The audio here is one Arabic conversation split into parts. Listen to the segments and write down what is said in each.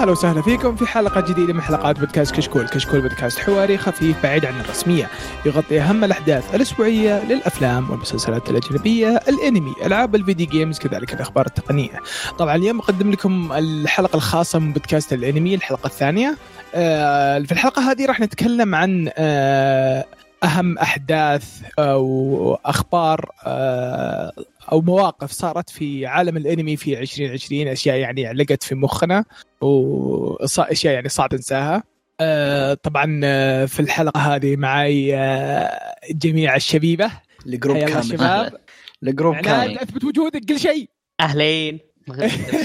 أهلا وسهلا فيكم في حلقة جديدة من حلقات بودكاست كشكول، كشكول بودكاست حواري خفيف بعيد عن الرسمية، يغطي أهم الأحداث الأسبوعية للأفلام والمسلسلات الأجنبية، الأنمي، ألعاب الفيديو جيمز كذلك الأخبار التقنية. طبعا اليوم أقدم لكم الحلقة الخاصة من بودكاست الأنمي الحلقة الثانية. آه، في الحلقة هذه راح نتكلم عن آه، أهم أحداث أو أخبار أو مواقف صارت في عالم الأنمي في 2020 أشياء يعني علقت في مخنا واشياء يعني صعب ننساها آه، طبعا آه، في الحلقة هذه معي آه، جميع الشبيبة. الجروب كامل. شباب. الجروب كامل. اثبت وجودك كل شيء. أهلين.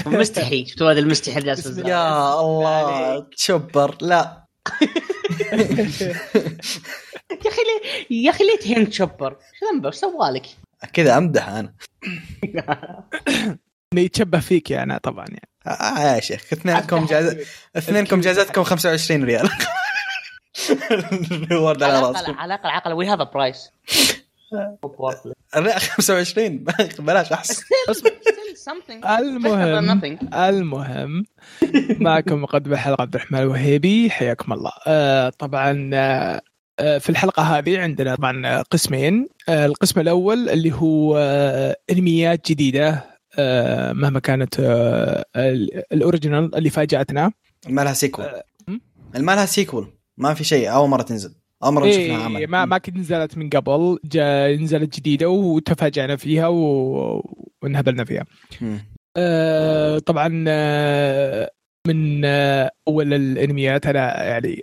مستحي شفتوا هذا المستحي اللي يا الله تشبر. لا. يا أخي ليه يا أخي ليه تهين تشبر؟ شو ذنبه؟ وش سوالك؟ كذا أمدح أنا. إنه يتشبه فيك يا أنا طبعا يعني. آه يا شيخ اثنينكم جاز... اثنينكم جازتكم 25 ريال. الريورد على رأسكم. على الأقل على الأقل وي هاف برايس الريال 25 بلاش أحسن. المهم المهم معكم مقدم حلقه عبد الرحمن الوهيبي حياكم الله. آه طبعا آه آه، في الحلقة هذه عندنا طبعا قسمين. آه القسم الأول اللي هو آه أنميات جديدة آه مهما كانت آه ال- ال original اللي فاجأتنا. ما لها sequel? ما لها sequel ما في شيء. أول مرة تنزل. أول مرة إيه عمل. ما ما كنت نزلت من قبل. جا نزلت جديدة وتفاجأنا فيها و... وانهبلنا فيها. آه، طبعا آه، من آه، أول الأنميات. أنا يعني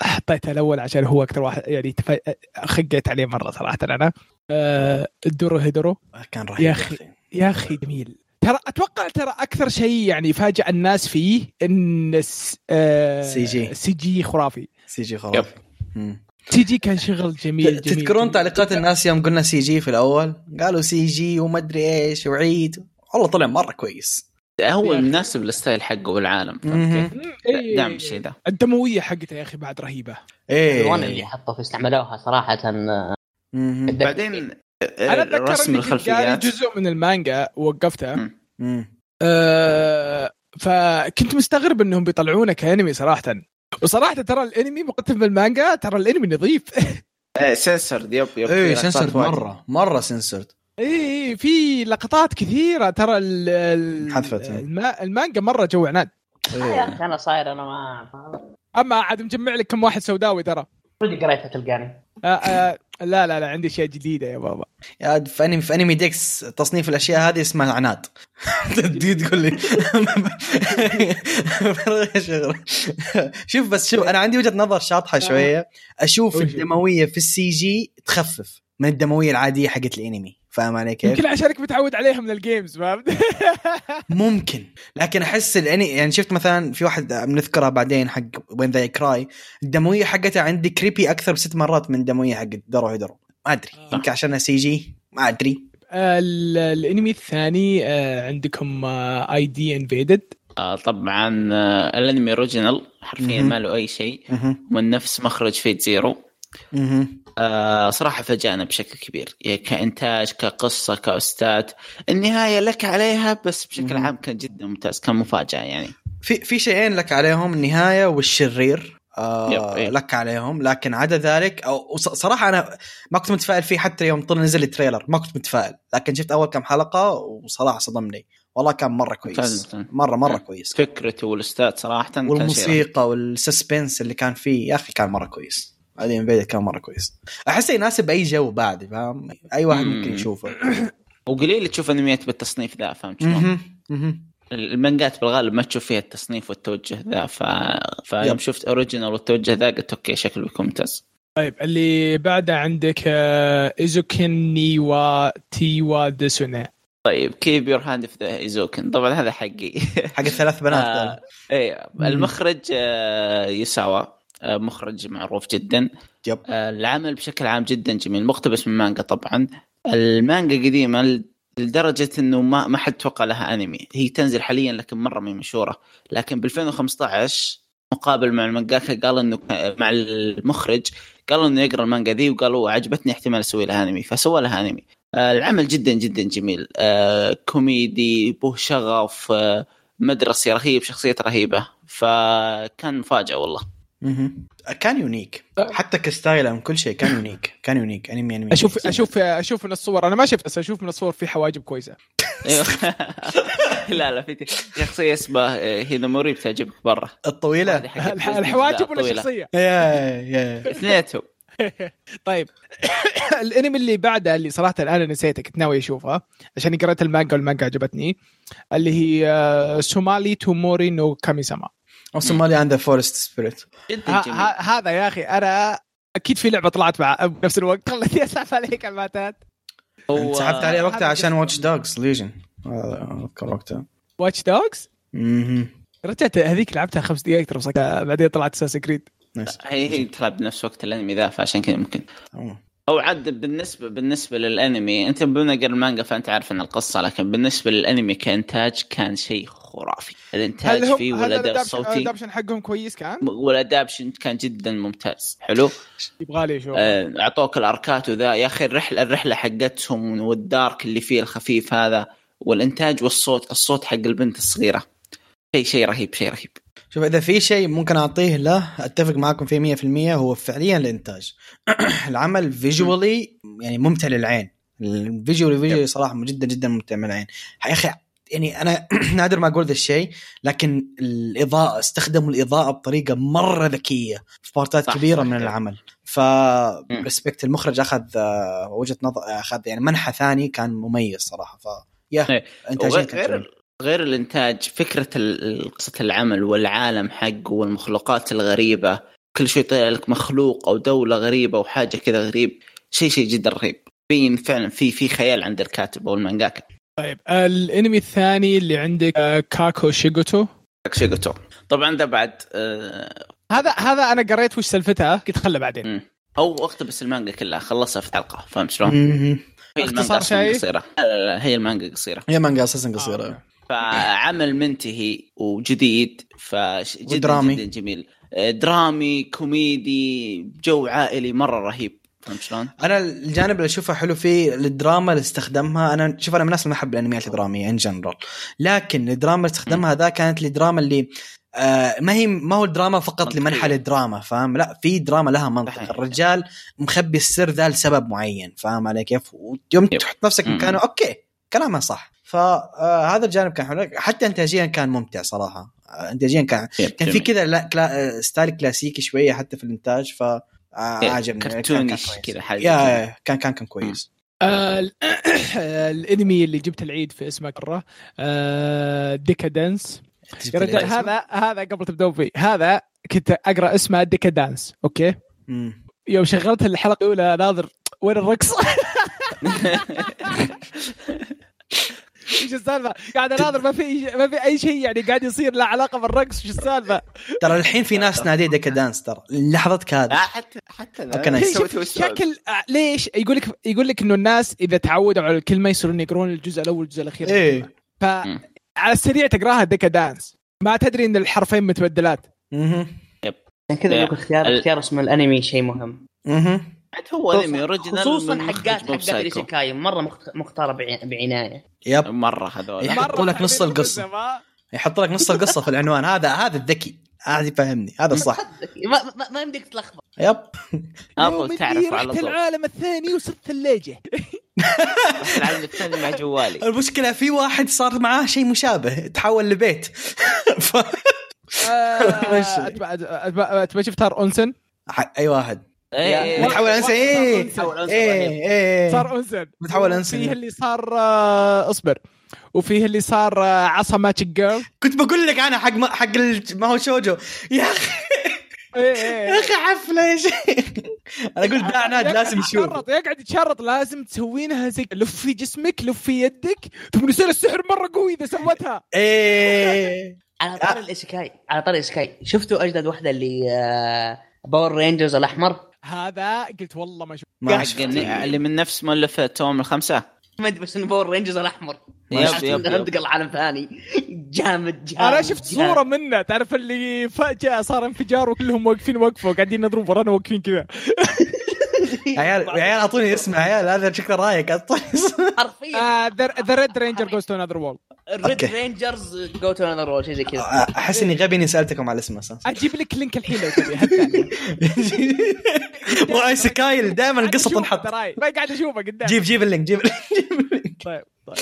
حطيته الأول عشان هو أكثر واحد يعني تف... خقيت عليه مرة صراحة أنا. آه، الدوروهيدورو. كان رهيب يا أخي. يا أخي جميل. ترى أتوقع ترى أكثر شيء يعني فاجأ الناس فيه إن الس- آه، سي جي. سي جي خرافي. سي جي خرافي. CG كان شغل جميل جميل تذكرون جميل. تعليقات الناس يوم قلنا CG في الأول؟ قالوا CG وما أدري إيش وعيد. والله طلع مرة كويس. هو. مناسب للستايل حقه والعالم. إيه. دعم الشيء ذا. الدموية حقته يا أخي بعد رهيبة. الألوان اللي إيه حطوا في استعملوها صراحة. بعدين أنا أتذكر رسم الخلفيات. جزء من المانجا. مم. أه فكنت مستغرب إنهم بيطلعونه كأنمي صراحة. وصراحة ترى الأنمي مقدم بالمانجا ترى الأنمي نظيف. سنسر يب يب إيه سنسرد. مرة مرة سنسرد إي في لقطات كثيرة. ترى ال- ال- حذفت. الما المانجا مرة جو عناد. يا إيه. أخي أنا صاير أنا ما أما عاد مجمع لك كم واحد سوداوي ترى. ودي قريتها تلقاني. آه آه لا لا لا عندي أشياء جديدة يا بابا. يا في انمي في أنمي ديكس تصنيف الأشياء هذه اسمها عناد تجي تقول لي. شوف بس شوف أنا عندي وجهة نظر شاطحة شوية. أشوف؟ الدموية في السي جي تخفف من الدموية العادية حقت الأنمي. فاهم علي كيف؟ يمكن عشانك متعود عليها من الجيمز فهمت؟ ممكن. لكن أحس الاني يعني شفت مثلا في واحد بنذكرها بعدين حق وين ذا كراي الدموية حقتها عندي كريبي أكثر بست مرات من الدموية حقت درو هيدرو ما أدري. يمكن عشان سي جي. ما أدري. ال- الأنمي الثاني آه عندكم اي دي انفيدد آه، طبعا آه، الأنمي اوريجينال حرفيا. ما له أي شيء. من نفس مخرج فيت زيرو. آه صراحة فاجأنا بشكل كبير يعني كإنتاج كقصة كأستاذ النهاية لك عليها بس بشكل. عام كان جدا ممتاز كان مفاجأة يعني في في شيئين لك عليهم النهاية والشرير آه yep،. لك عليهم لكن عدا ذلك أو صراحة أنا ما كنت متفائل فيه حتى يوم طلع نزل ال trailer ما كنت متفائل لكن شفت أول كم حلقة وصراحة صدمني والله كان مرة كويس. مرة مرة نعم. كويس فكرته وال OST صراحة. والموسيقى وال suspense اللي كان فيه يا أخي كان مرة كويس ID Invaded كان مرة كويس احسه يناسب اي جو بعد فاهم أي واحد مم. ممكن يشوفه وقليل تشوف أنميات بالتصنيف ذا فهمت شلون؟ المانجات بالغالب ما تشوف فيها التصنيف والتوجه ذا ف... فيوم. شفت original والتوجه ذا قلت okay شكله بيكون ممتاز طيب اللي بعده عندك آه Eizouken ni wa Te wo Dasu na طيب keep your hand off the Eizouken طبعا هذا حقي حق الثلاث بنات آه. إيه مم. المخرج آه يساوا مخرج معروف جدا. yep. آه العمل بشكل عام جدا جميل مقتبس من مانجا طبعا. المانجا قديمة لدرجة إنه ما ما حد توقع لها أنمي. هي تنزل حاليا لكن مرة ما مشهورة. لكن ب 2015 مقابل مع المانجاكا قال إنه مع المخرج قالوا إنه يقرأ المانجا ذي وقالوا عجبتني احتمال أسوي لها أنمي فسوى لها أنمي. آه العمل جدا جدا جميل. آه كوميدي به شغف آه مدرسي رهيب شخصيته رهيبة. فكان مفاجأة والله. كان unique حتى ك style من كل شيء كان unique كان unique انمي انمي أشوف أشوف أشوف من الصور أنا ما شفت بس أشوف من الصور في حواجب كويسة. أيوه. لا لا في شخصية اسمها هيناموري بتعجبك برا. الطويلة؟ الحواجب ولا طويلة. شخصيه يا يا اثنيناتهم. طيب. الانمي اللي بعده اللي صراحة أنا نسيته كنت ناوي أشوفه عشان قريت المانجا والمانجا عجبتني اللي هي Somali to Mori no Kamisama أو صومالي and the forest spirit جدا جميل. هذا يا أخي أنا أكيد في لعبة طلعت مع بنفس الوقت. خلتني اسحب عليك الماتات سحبت عليه وقتها عشان. Watch Dogs Legion اذكر وقتها. Watch Dogs. رجعت هذيك لعبتها خمس دقائق ترى بعدين طلعت Assassin's Creed هي هي تلعب بنفس وقت الانمي ذا فعشان كذا ممكن. هو عاد بالنسبة بالنسبة للانمي أنت بما المانجا فأنت عارف إن القصة لكن بالنسبة للانمي كإنتاج كان شيء خرافي. الإنتاج هل هم فيه والاداء الصوتي؟ الأدابشن حقهم كويس كان؟ والادابشن كان جدا ممتاز. حلو؟ يبغى لي أشوف. آه، أعطوك الأركات وذا. يا أخي الرحله الرحلة حقتهم والدارك اللي فيه الخفيف هذا والإنتاج والصوت الصوت حق البنت الصغيرة. شيء شيء رهيب شيء رهيب. شوف إذا في شيء ممكن أعطيه له أتفق معاكم فيه 100% هو فعليا الإنتاج. العمل visually يعني ممتع للعين. ال visually visually صراحة جدا جدا ممتع من العين. يا أخي يعني أنا نادر ما أقول ذا الشيء لكن الإضاءة استخدموا الإضاءة بطريقة مرة ذكية في بارتات كبيرة صح. من العمل ف مم. respect المخرج أخذ آه، وجهة نظر أخذ يعني منحى ثاني كان مميز صراحة ف يا إيه. غير, غير الإنتاج فكرة قصة العمل والعالم حقه والمخلوقات الغريبة كل شوي يطلع لك مخلوق أو دولة غريبة وحاجه كذا غريب شيء شيء جدا رهيب في فعلا في في خيال عند الكاتب أو المانجاكا طيب الانمي الثاني اللي عندك آه، Kaku Shigoto Shigoto طبعا ده بعد آه هذا هذا أنا قريت وش سالفتها قلت خله بعدين مم. هو اقتبس المانجا كلها خلصها في حلقه فهمت شلون؟ اختصار شيء؟ قصيرة لا لا لا هي المانجا قصيرة هي مانجا أساسا قصيرة آه. فعمل منتهي وجديد فجدا ودرامي. جدا جميل آه، درامي كوميدي جو عائلي مرة رهيب فهمت شلون؟ أنا الجانب اللي أشوفه حلو فيه الدراما اللي استخدمها أنا شوف أنا من الناس اللي ما أحب الأنميات الدرامية in general لكن الدراما اللي استخدمها ذا كانت الدراما اللي آه ما هي ما هو الدراما فقط. لمنحى الدراما فاهم لا في دراما لها منطق. الرجال مخبي السر ذا لسبب معين فاهم علي كيف ويوم. تحط نفسك. مكانه okay كلامها صح فهذا الجانب كان حلو حتى انتاجيا كان ممتع صراحة آه، انتاجيا كان كان في كذا لا كلا style كلاسيكي شوية حتى في الإنتاج ف آه، عجبني كان كرتونيش كويس. كذا حاجة يا كان كان كان كويس آه، ال- الأنمي اللي جبت العيد في اسمه مره آه، Deca-Dence يا رجال هذا هذا قبل تبدون فيه هذا كنت أقرأ اسمه Deca-Dance okay. يوم شغلت الحلقة الأولى ناظر وين الرقص؟ إيش السالفة؟ قاعد أناظر ما في ما في أي شيء يعني قاعد يصير له علاقة بالرقص إيش السالفة؟ ترى الحين في ناس تناديه Deca-Dance ترى لحظتك هذه حتى حتى السؤال. شكل آه، ليش يقول لك يقول لك إنه الناس إذا تعودوا على الكلمة يصيرون يقرون الجزء الأول والجزء الأخير إيه فعلى السريع تقراها Deca-Dance ما تدري إن الحرفين متبدلات مهم. عشان كذا اختيار اختيار اسم الأنمي شيء مهم مهم. عاد هو انمي original خصوصا حقات حقات. ال isekai مرة مخت- مختاره بع- بعناية. يب. مرة هذول. يحطوا لك نص القصة. يحط لك نص القصة في العنوان. هذا هذا الذكي. هذا يفهمني هذا الصح. ما, ما, ما يمديك تلخبط. يب. أبغى تعرف على طول. العالم الثاني وصرت ثلاجه العالم الثاني مع جوالي. المشكلة في واحد صار معاه شيء مشابه. تحول لبيت. ف... ماشي. تبغى شفت هار أونسن؟ أي واحد. إيه متحول أنسى إيه. بعدين. إيه صار اونسن متحول أنسن. فيه اللي صار آه، اصبر. وفيه اللي صار آه، عصا ماتشك جيرل كنت بقول لك أنا حق ما حق ما هو شوجو. يا أخي. يا أخي حفله يا شيخ. أنا قلت ده عناد لازم يشوف. يقعد يتشرط لازم تسوينها زي لف في جسمك لف في يدك. ثم يصير السحر مرة قوي إذا سوتها. إيه. على طاري الايسيكاي على طاري الايسيكاي شفتوا أجدد واحدة اللي آه، باور رينجرز الأحمر؟ هذا قلت والله ما شفت ما حق شفت. اللي من نفس مؤلف التوائم الخمسة. ما أدري بس انه Power Rangers الاحمر yep yep انتقل عالم ثاني. جامد جامد أنا شفت جامد. صورة منه. تعرف اللي فجأة صار انفجار وكلهم واقفين وقفه وقاعدين ينظرون ورانا واقفين كذا. عيال يا عيال أعطوني اسم يا عيال هذا شكله رايق أعطوني اسم. حرفيا. the Red Ranger goes to another world Red. Rangers go to another world شيء زي كذا. أحس إني غبي إني سألتكم على الاسم أساسا. أجيب لك link الحين لو تبي هالثانية. واي سكاي دائما القصة تنحط. ما قاعد اشوفه قدام. جيب جيب ال link جيب ال link طيب طيب.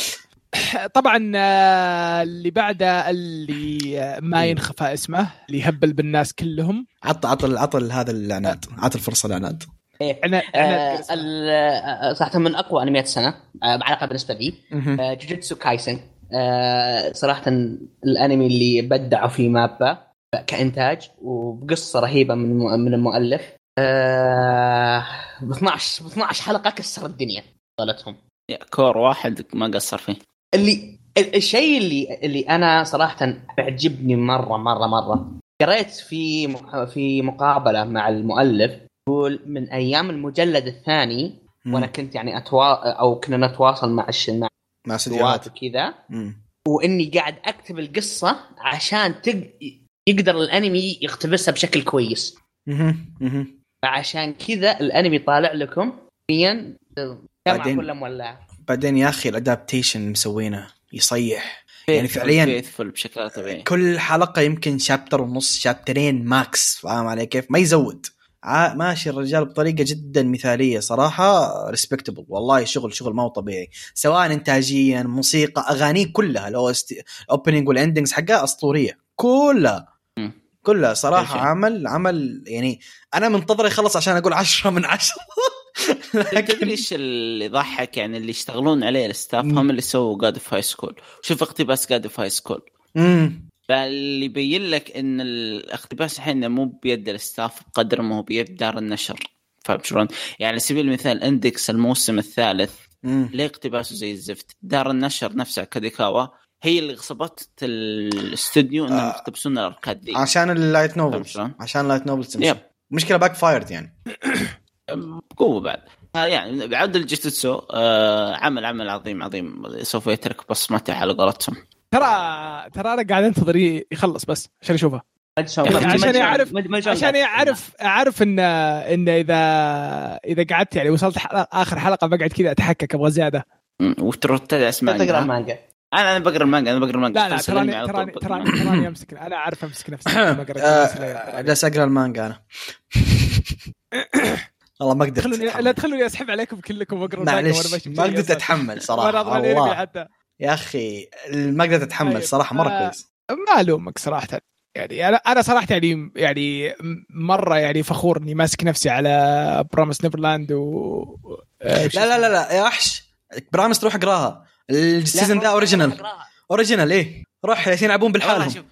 طبعا آه، اللي بعده اللي آه، ما ينخفى اسمه اللي يهبل بالناس كلهم. عط عط عط هذا العناد عط الفرصه العناد إيه. أنا آه، أنا ال- آه، صراحة من أقوى أنميات السنة آه، على الأقل بالنسبة لي. آه، جوجوتسو كايسن آه، صراحة الأنمي اللي بدعوا فيه MAPPA كإنتاج وبقصة رهيبة من من المؤلف. آه، ب 12 ب 12 حلقة كسر الدنيا يا كور واحد ما قصر فيه. اللي ال- الشيء اللي اللي أنا صراحة بيعجبني مره مره مرة قريت في في مقابلة مع المؤلف يقول من أيام المجلد الثاني وأنا كنت يعني أتوا... أو كنا نتواصل مع الش... مع مع استديوهات وكذا. مم. وإني قاعد أكتب القصة عشان تق... يقدر الأنمي يقتبسها بشكل كويس. مهم. مهم. فعشان كذا الأنمي طالع لكم. بعدين- كلها مولعه بعدين يا أخي ال adaptation مسوينه يصيح. يعني فعلياً- بشكل لا طبيعي. كل حلقة يمكن chapter ونص شابترين max فاهم علي كيف؟ ما يزود. ماشي الرجال بطريقة جدا مثالية صراحة respectable والله شغل شغل ما هو طبيعي. سواء انتاجيا موسيقى اغانيه كلها لو ال opening وال endings حقها أسطورية. كلها. كلها. كل صراحة. عمل عمل يعني أنا منتظر يخلص عشان أقول عشرة من عشرة. تدري لكن إيش اللي يضحك؟ يعني اللي يشتغلون عليه ال staff هم اللي سووا God of High School شوف اقتباس God of High School مم. فاللي يبين لك إن الاقتباس الحين مو بيد ال staff بقدر ما هو بيد دار النشر فاهم شلون؟ يعني على سبيل المثال Index الموسم الثالث مم. ليه اقتباسه زي الزفت؟ دار النشر نفسها كادوكاوا هي اللي غصبت الاستوديو إنهم آه. يقتبسون الأركات دي عشان ال light شلون؟ عشان ال light تمشي yep مشكلة backfired يعني بقوه بعد يعني بعد الجوجوتسو آه عمل عمل عظيم عظيم سوف يترك بصمته على قولتهم ترى ترى أنا قاعد أنتظر يخلص بس عشان أشوفه. عشان شلون عشان اعرف اعرف ان إن اذا إذا قعدت يعني وصلت حلقة آخر حلقة بقعد كذا اتحكك أبغى زيادة. وتروح أسماء؟ تقرأ المانجا. المانجا. أنا أنا بقرأ المانجا أنا بقرأ المانجا. لا لا تراني تراني تراني أمسك. أنا أعرف أمسك نفسي. آه، جالس أقرأ المانجا أنا. والله ما قدرت. لا تخلوني أسحب عليكم كلكم وأقرأ المانجا معلش ما قدرت. أتحمل صراحة. اضرب الانمي الله. حتى. يا أخي ما قدرت اتحمل طيب. صراحة مرة آه، كويس. ما ألومك صراحة. يعني أنا أنا صراحة يعني يعني مرة يعني فخور إني ماسك نفسي على برامس نيفرلاند و آه، شو لا لا؟ لا لا يا وحش. برامس تروح أقراها. السيزون ذا اوريجينال اوريجينال إيه. روح ياسين يلعبون بالحالهم. شوف.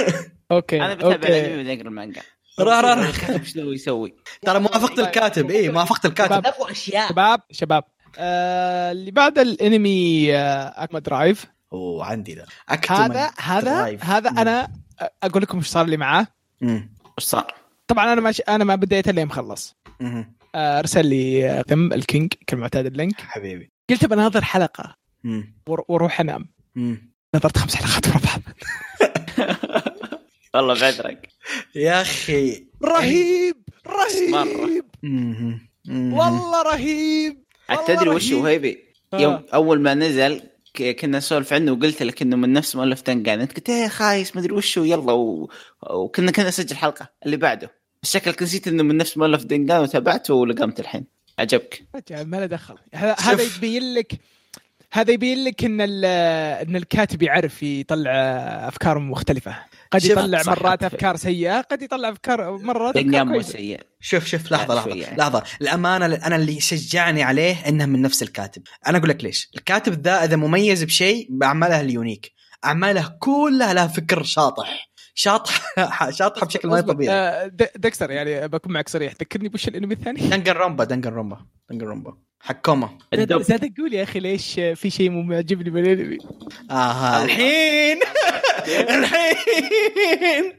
أوكي أنا بتابع أوكي. الأنمي بعدين أقرأ المانجا. راح راح. الكاتب لو يسوي؟ ترى موافقة الكاتب إيه موافقة الكاتب. أشياء. شباب شباب. آه اللي بعد الانمي آه أكما درايف أوه عندي ذا هذا هذا درايف. هذا. أنا أقول لكم إيش صار لي معاه. إيش صار؟ طبعا أنا ما أنا ما بديت إلا مخلص. آه، أرسل لي آه، ثم ال king كالمعتاد ال link حبيبي قلت بناظر حلقة. ور- وأروح أنام مم. نظرت خمس حلقات ورا بعض والله بعذرك يا أخي رهيب رهيب. والله رهيب تدري وش هو. هيبي آه. يوم أول ما نزل كنا نسولف عنه وقلت لك انه من نفس مؤلف تنقان أنت قلت إيه خايس ما أدري وش هو يلا و... وكنا كنا نسجل حلقة اللي بعده بس شكلك نسيت إنه من نفس مؤلف دنقان وتابعته ولقمت الحين عجبك ما له دخل هذا. يبين لك هذا يبين لك إن ال- إن الكاتب يعرف يطلع أفكار مختلفة قد يطلع مرات. أفكار سيئة قد يطلع أفكار مرات أفكار مو سيء شوف شوف لحظة لحظة يعني. لحظة. الأمانة أنا اللي شجعني عليه انها من نفس الكاتب. أنا أقول لك ليش. الكاتب ذا إذا مميز بشيء بأعماله اليونيك. أعماله كلها لها فكر شاطح. شاطح شاطحه بشكل ما طبيعي. آه، د- دكستر يعني بكون معك صريح. ذكرني بوش الأنمي الثاني؟ Danganronpa Danganronpa Danganronpa. حكومة. الدب زاد أقول يا أخي ليش في شيء مو معجبني بالأنمي؟ آه الحين. الحين.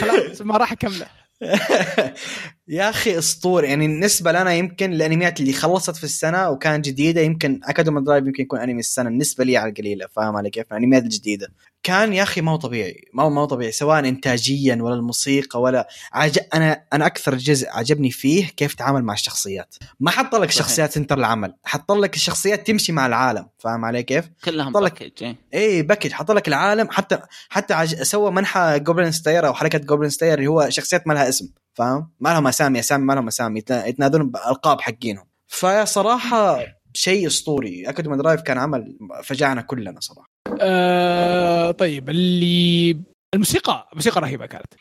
خلاص ما راح أكمله. يا أخي اسطوري يعني بالنسبة لنا يمكن الأنميات اللي خلصت في السنة وكانت جديدة يمكن Akudama Drive يمكن يكون أنمي السنة بالنسبة لي على القليلة. فاهم علي كيف؟ الأنميات الجديدة. كان يا أخي ما هو طبيعي ما هو ما هو طبيعي سواء انتاجيا ولا الموسيقى ولا عج... أنا أنا أكثر جزء عجبني فيه كيف تعامل مع الشخصيات ما حط لك. شخصيات center العمل حط لك الشخصيات تمشي مع العالم فاهم علي كيف كلهم. package إيه. إيه package حط لك العالم حتى حتى عج... سوى منحى Goblin Slayer أو حركة Goblin Slayer اللي هو شخصيات ما لها اسم فاهم ما لهم أسامي أسامي ما لهم أسامي يتنا- يتنادون بألقاب حقينهم فصراحه شيء أسطوري Akudama Drive كان عمل فجعنا كلنا صراحة آه طيب اللي الموسيقى الموسيقى رهيبة كانت.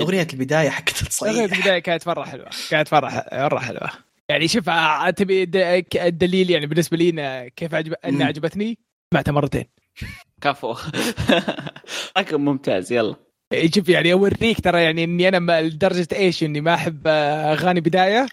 أغنية البداية حقت أغنية تصيح البداية كانت مرة حلوة كانت مرة مرة حلوة. يعني شوف آه، تبي الدليل يعني بالنسبة لي كيف عجب. انها عجبتني سمعتها مرتين. كفو. رقم ممتاز يلا. إيه، شوف يعني أوريك ترى يعني إني أنا ما- لدرجة إيش إني ما أحب آه، أغاني بداية.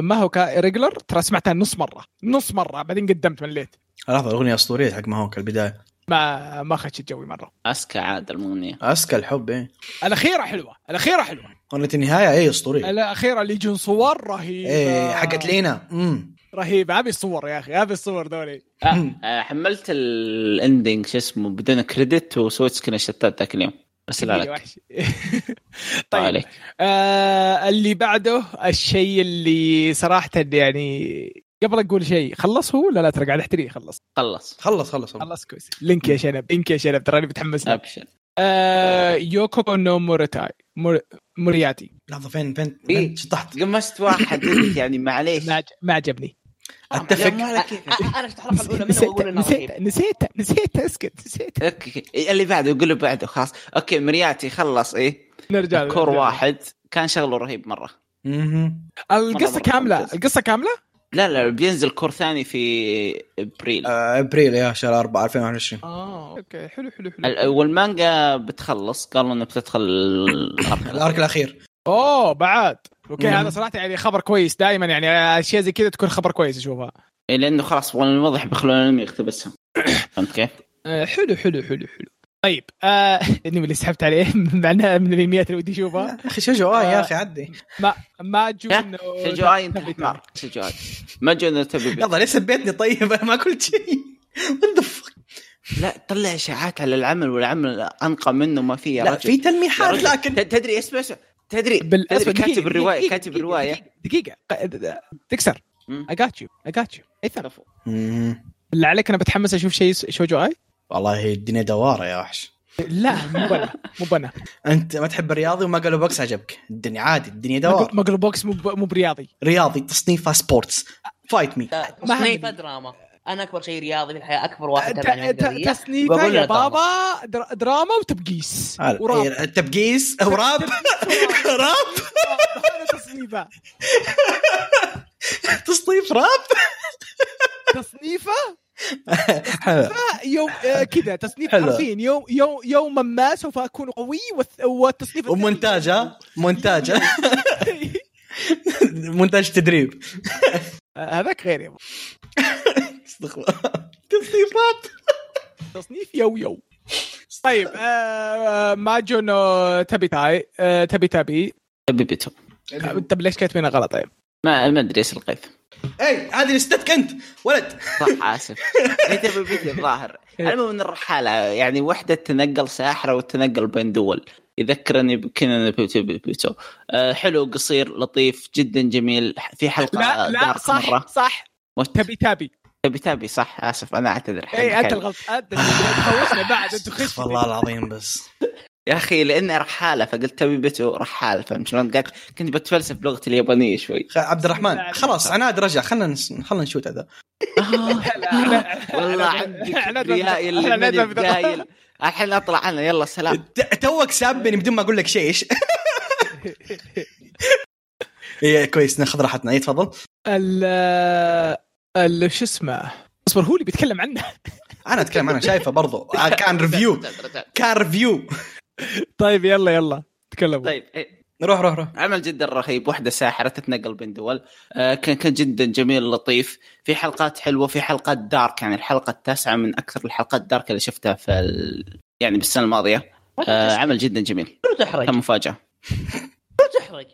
ما هو ريجلر ترى سمعتها نص مرة. نص مرة بعدين قدمت مليت لحظة الأغنية أسطورية حق ماهوك البدايه ما ما خشت جوي مرة. أسكا عاد المغنية. اسكى الحب إيه. الأخيرة حلوة الأخيرة حلوة. أغنية النهاية إيه أسطورية. الأخيرة اللي يجون صور رهيبة. إيه حقت لينا. امم رهيبة. ابي الصور يا أخي ابي الصور ذولي. آه آه، حملت الاندنج شو اسمه بدون كريدت وسويت سكرين شتات ذاك اليوم. ارسلها لك وحش. طيب عليك. آه اللي بعده الشيء اللي صراحة يعني قبل أقول شيء خلص هو ولا لا ترى قاعد احتريه خلص. خلص. خلص خلص. خلص. خلص كويس. لينك يا شنب لينك يا شنب تراني متحمس. أبشر. آه يوكو نو موريتاي مور... مورياتي. لحظة فين فين إيه. فين؟ شطحت. قمشت واحد يعني معليش. ما عجبني. أتفق. أنا في الحلقة الأولى منه وأقول نسيت إنه نسيت نسيت نسيت أسكت نسيت. okay. اللي بعده يقول له بعده خلاص. okay مورياتي خلص إيه. نرجع cour نرجع. واحد. كان شغله رهيب مرة. مهم. القصة مرة كاملة. القصة كاملة؟ لا لا بينزل cour ثاني في إبريل. آه، إبريل يا شهر 4 2021 آه okay. حلو حلو حلو. والمانجا بتخلص. قالوا انها بتدخل ال arc. ال arc الأخير. أوه بعد. okay مم. هذا صراحة يعني خبر كويس. دائما يعني أشياء زي كذا تكون خبر كويس أشوفها. إيه، لأنه خلاص والله واضح بيخلون الأنمي يقتبسهم فهمت كيف؟ آه، حلو حلو حلو حلو. طيب آه الانمي اللي سحبت عليه. معناها من الانميات اللي ودي اشوفها يا أخي شو جو آه يا أخي عدي. ما ما جو إنه شجو اي انت حمار شجو اي ما جو إنه تبي بي. يلا ليه سبيتني طيب أنا ما قلت شيء؟ لا طلع إشاعات على العمل والعمل أنقى منه ما فيه يا لا رجل. في تلميحات. لكن تدري اسمع اسمع. تدري تدري كاتب الرواية دقيقة، كاتب الرواية. دقيقة تكسر. you I got you. ايثر كفو. مم. بالله عليك أنا بتحمس أشوف شيء شوجو آي؟ والله الدنيا دوارة يا وحش. لا مو بنا مو بنا. أنت ما تحب الرياضي وما قالوا بوكس عجبك. الدنيا عادي الدنيا دوار مقل بوكس مو مو برياضي. رياضي تصنيفه سبورتس فايت مي ما تصنيفه. دراما. أنا أكبر شيء رياضي في الحياة أكبر واحد ت- تابع ت- الأنمي تصنيفه يا. بابا در- دراما وتبقيس. وراب. التبقيس أو راب. هذا تصنيفه. تصنيف راب. تصنيفه؟ حلو. يوم آه، كذا تصنيف حلو. حرفيا. يوم يوم يوما ما سوف أكون قوي والتصنيف ومونتاج ها؟ مونتاج. مونتاج تدريب. آه، هذاك غير يا. تصنيفات تصنيف يو يو. طيب آه ماجو نو تبي تاي آه تبي تبي. تبي بيتو. طب ليش كاتبينها غلط؟ طيب؟ ما ما أدري إيش القيث؟ اي هذه لستك انت ولد. صح آسف. إيه تبي بيتو الظاهر. المهم من الرحالة يعني وحدة تنقل ساحرة وتنقل بين دول يذكرني بكنا بيتو بيتو آه حلو قصير لطيف جدا جميل. في حلقة لا لا صح صح. وش- تبي تبي. تبي تبي صح؟ آسف أنا أعتذر اي أنت حلو. الغلط. أنت تخوفنا بعد انت خش استغفر الله العظيم بس. يا أخي لأني رحالة فقلت تبي بيتو رحال فهمت شلون؟ قاعد كنت بتفلسف بلغتي اليابانية شوي. عبد الرحمن خلاص عناد رجع خلنا. خلنا نشوت هذا. والله عندك رياء اللي الحين أطلع أنا يلا سلام. توك سابني بدون ما أقول لك شيء إيش؟ إيه كويس ناخذ راحتنا. اي تفضل. شو اسمه؟ اصبر هو اللي بيتكلم عنه. أنا أتكلم أنا شايفه برضو. آه، كان review كان review طيب يلا يلا. تكلموا طيب إيه. روح روح روح. عمل جدا رهيب واحدة ساحرة تتنقل بين دول. آه كان كان جدا جميل لطيف. في حلقات حلوة في حلقات dark. يعني الحلقة التاسعة من أكثر الحلقات dark اللي شفتها في ال... يعني بالسنة الماضية. آه عمل جدا جميل. تحرج؟ كان مفاجأة. تحرج؟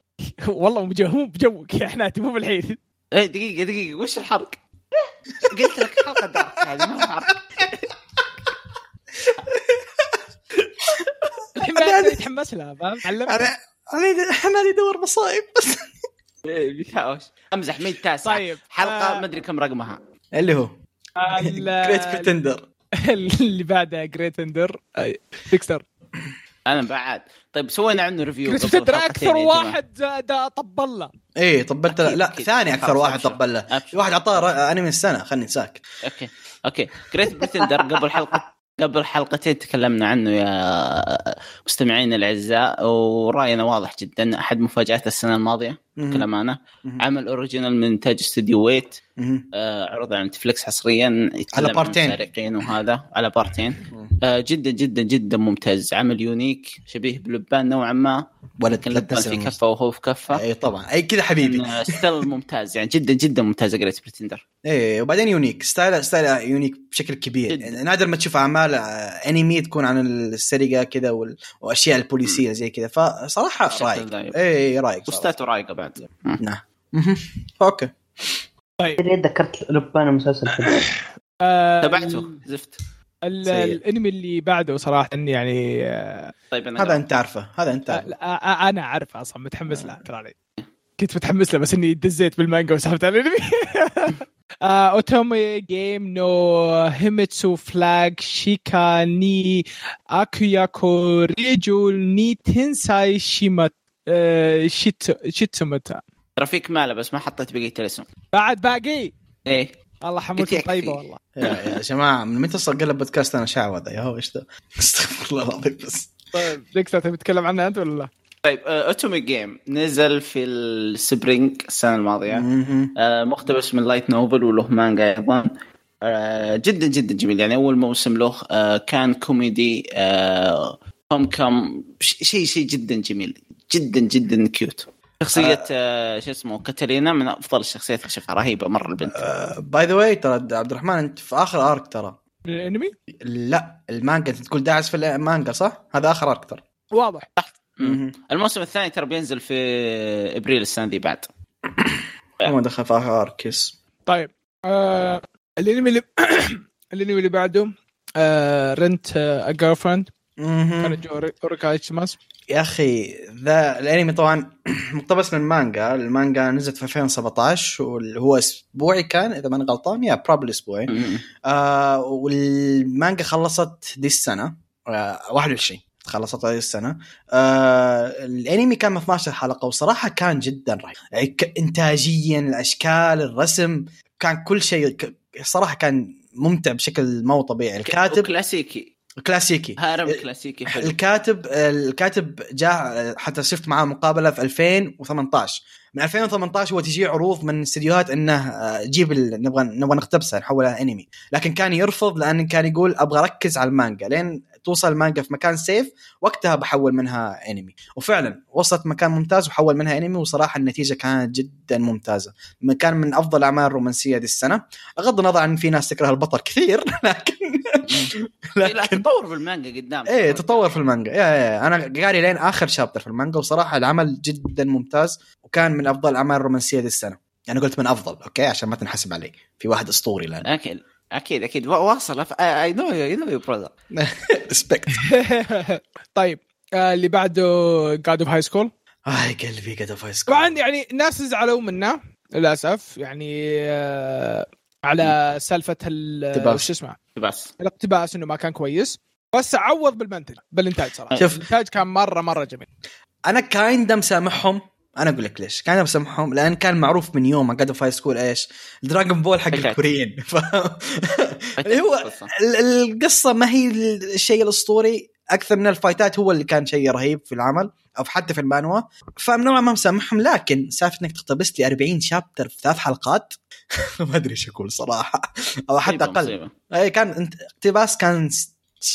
والله مو جو- مو بجوك. يا حناتي مو بالحين. إيه دقيقة دقيقة. وش الحرق؟ قلت لك حلقة دارك هذه ما اعرف الحين متحمس لها فاهم؟ أنا أنا حمالي يدور مصايب بس بيتهاوش أمزح من التاسع طيب حلقة آه. ما أدري كم رقمها. اللي هو. Great Pretender اللي بعدها Great Pretender بيكسر أنا بعد. طيب سوينا عنه review اندر حلقتين أكثر. واحد دا طبل له إيه طبلت له. لا أكيد. ثاني أكثر واحد. طبل له واحد أعطاه انمي السنة خلني ساكت أوكي أوكي. Great Pretender قبل حلقة قبل حلقتين تكلمنا عنه يا مستمعينا الأعزاء ورأينا واضح جدا أحد مفاجآت السنة الماضية. بكل أمانة. عمل original من انتاج استوديو Wit. آه عرض على Netflix حصريا. على بارتين. وهذا على بارتين. آه جدا جدا جدا ممتاز. عمل unique شبيه بلوبان نوعا ما. ولد لكن لا لوبان في كفه وهو في كفه. إي طبعا. إي كذا حبيبي. and still ممتاز. يعني جدا جدا ممتاز. Great Pretender. إيه وبعدين unique. style style unique بشكل كبير. يعني نادر ما تشوف أعمال آه، انمي تكون عن السرقة كذا وال- وأشياء البوليسية زي كذا. فصراحة رايق. إيه رايق. وستاته رايقة بعد. نعم. مهم. أوكي. ليه تذكرت لبان المسلسل آه، تابعته زفت. الأنمي اللي بعده صراحة يعني آه، طيب أنا هذا أنت عارفه هذا أنت آه، عارفه. لا، أنا عارف أصلا متحمس له ترى علي. كنت متحمس له بس إني دزيت بالمانجا وسحبت على الأنمي. أوتومي جيم نو هيميتسو فلاج شيكا ني أكياكو ريجو ني تنساي شيمات آه، شيت شيتسومتا ترى فيك ماله بس ما حطيت بقية الاسم. بعد باقي؟ إيه. الله يكفي. طيبة والله. يا يا جماعة من متى صار قلب بودكاست أنا شعوذه يا هو إيش ذا استغفر الله العظيم بس. طيب ديكستر تبي تتكلم عنها أنت ولا لا؟ طيب اوتومي جيم نزل في ال spring السنة الماضية. آه، مقتبس من light novel وله مانجا أيضا. آه، جدا جدا جميل. يعني أول موسم له آه، كان كوميدي هوم كم شيء شيء جدا جميل. جدا جدا cute شخصية آه، شو اسمه كاتالينا من أفضل الشخصيات اللي شفتها. رهيبة مرة البنت. by the way ترى عبد الرحمن أنت في آخر arc ترى. الأنمي؟ لا المانجا أنت تقول داعس في المانجا صح؟ هذا آخر arc ترى. واضح. مم. الموسم الثاني ترى بينزل في إبريل السنة دي بعد. ما دخل في آخر arc yes طيب. آه الأنمي اللي الأنمي اللي بعده آه Rent a Girlfriend يا أخي ذا الأنمي طبعا مقتبس من مانجا. المانجا نزلت في 2017 وهو أسبوعي كان إذا ماني غلطان. yeah probably أسبوعي. آه والمانجا خلصت دي السنة. آه 21 خلصت هذه السنة. آه الأنمي كان 12 حلقة وصراحة كان جدا رهيب. يعني انتاجيا الأشكال الرسم كان كل شيء صراحة كان ممتع بشكل مو طبيعي. الكاتب كلاسيكي كلاسيكي. هارم كلاسيكي حلو. الكاتب الكاتب جاء حتى شفت معاه مقابلة في 2018 من 2018 هو تجي عروض من استديوهات إنه آه، جيب ال- نبغى نبغى نقتبسها نحولها انمي لكن كان يرفض لأن كان يقول أبغى أركز على المانجا. لين توصل المانجا في مكان سيف وقتها بحول منها انمي وفعلا وصلت مكان ممتاز وحول منها انمي وصراحة النتيجة كانت جدا ممتازة. كان من أفضل الاعمال الرومانسية دي السنة. بغض النظر عن في ناس تكره البطل كثير لكن لا تطور بالمانجا قدام. إيه تطور في المانجا. yeah yeah أنا قاري لين آخر chapter في المانجا وصراحة العمل جدا ممتاز وكان من أفضل الأعمال الرومانسية دي السنة. يعني قلت من أفضل أوكي؟ عشان ما تنحسب علي. في واحد اسطوري الان أكيد أكيد أكيد. واصل. I know you know you brother respect طيب آه اللي بعده جاد اوف هاي سكول آي قلبي قد فايز طبعا يعني الناس زعلوا منه للأسف. يعني آه على سالفة. شو اسمه؟ بس الاقتباس إنه ما كان كويس. بس عوض بالمنتج بالإنتاج صراحة. شوف. الإنتاج كان مرة مرة جميل. أنا كايندا مسامحهم أنا أقول لك ليش. كان مسامحهم لأن كان معروف من يوم قاعد فاي سكول إيش؟ دراغون بول حق. الكوريين. ف... اللي هو ال- القصة ما هي الشيء الأسطوري أكثر من الفايتات هو اللي كان شيء رهيب في العمل أو حتى في المانوا. فنوعا ما مسامحهم لكن سالفة إنك تقتبس لي 40 chapter في ثلاث حلقات؟ ما أدري إيش أقول صراحة. أو حتى أقل. اي كان اقتباس كان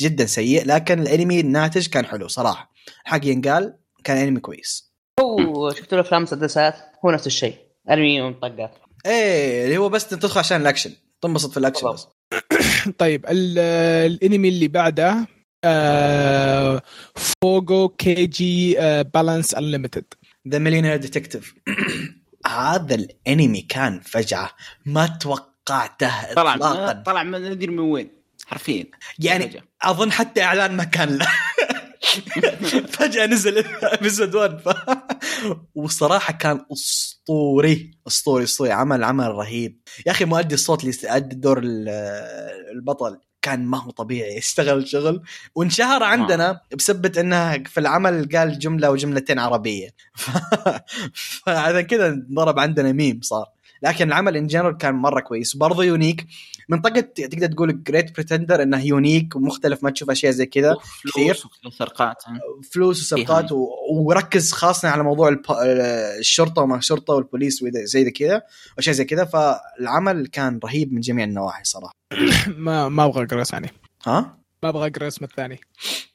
جدا سيء لكن الأنمي الناتج كان حلو صراحة. الحق ينقال كان أنمي كويس. هو شفت له افلام مسدسات هو نفس الشيء. انمي ومطقات إيه اللي هو بس تدخل عشان الأكشن. تنبسط في الأكشن بس. طيب ال- الأنمي اللي بعده آه Fugou Keiji Balance Unlimited The Millionaire Detective هذا الأنمي كان فجعه ما توقعته طلع اطلاقا. طلع من ندري من وين. حرفيا. يعني فجأة. أظن حتى إعلان ما كان له. فجأة نزل episode 1 ف... وصراحة كان أسطوري. أسطوري أسطوري. عمل عمل رهيب. يا أخي مؤدي الصوت اللي ادى دور ال- البطل كان ما هو طبيعي. اشتغل شغل. وانشهر عندنا بسبة إنه في العمل قال جملة وجملتين عربية. فعشان كذا انضرب عندنا ميم صار. لكن العمل in general كان مرة كويس. وبرضه unique منطقة تقدر تقول Great Pretender إنه unique ومختلف ما تشوف أشياء زي كذا كثير. فلوس وسرقات فلوس وسرقات و... وركز خاصه على موضوع الب... الشرطة وما الشرطة والبوليس وإذا- زي كذا وأشياء زي كذا. فالعمل كان رهيب من جميع النواحي صراحة. ما ما أبغى أقرأ ثاني. ها؟ ما أبغى أقرأ اسم الثاني.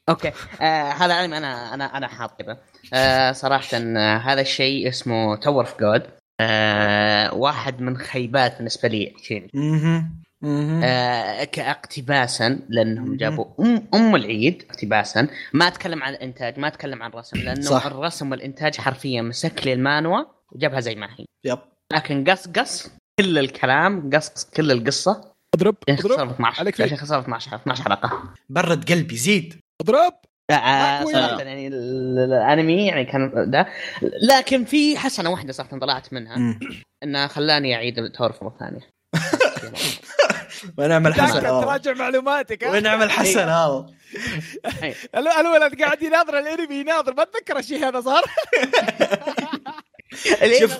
أوكي. آه هذا علم أنا أنا أنا حاط كذا. آه صراحة آه هذا الشيء اسمه Tower of God آه واحد من خيبات بالنسبة لي actually. أها أها آه كاقتباسا لأنهم. جابوا ام أم العيد اقتباسا. ما أتكلم عن الإنتاج ما أتكلم عن الرسم لأنه صح. الرسم والإنتاج حرفيا مسك لي المانوا وجابها زي ما هي. يب. لكن قص قص كل الكلام قص قص كل القصة. اضرب اضرب. 12 عليك يا فيه. شيخ صار 12 12 حلقه برد قلبي زيد. اضرب. صراحة يعني ال- ال- الأنمي يعني كان ده. لكن في حسنة واحدة صراحة طلعت منها. مم. إنه خلاني أعيد التور مرة ثانية. ونعم الحسن. تراجع. تراجع معلوماتك ونعم الحسن هذا. ال- الولد قاعد يناظر الأنمي يناظر. ما اتذكر الشيء هذا صار؟ شوف.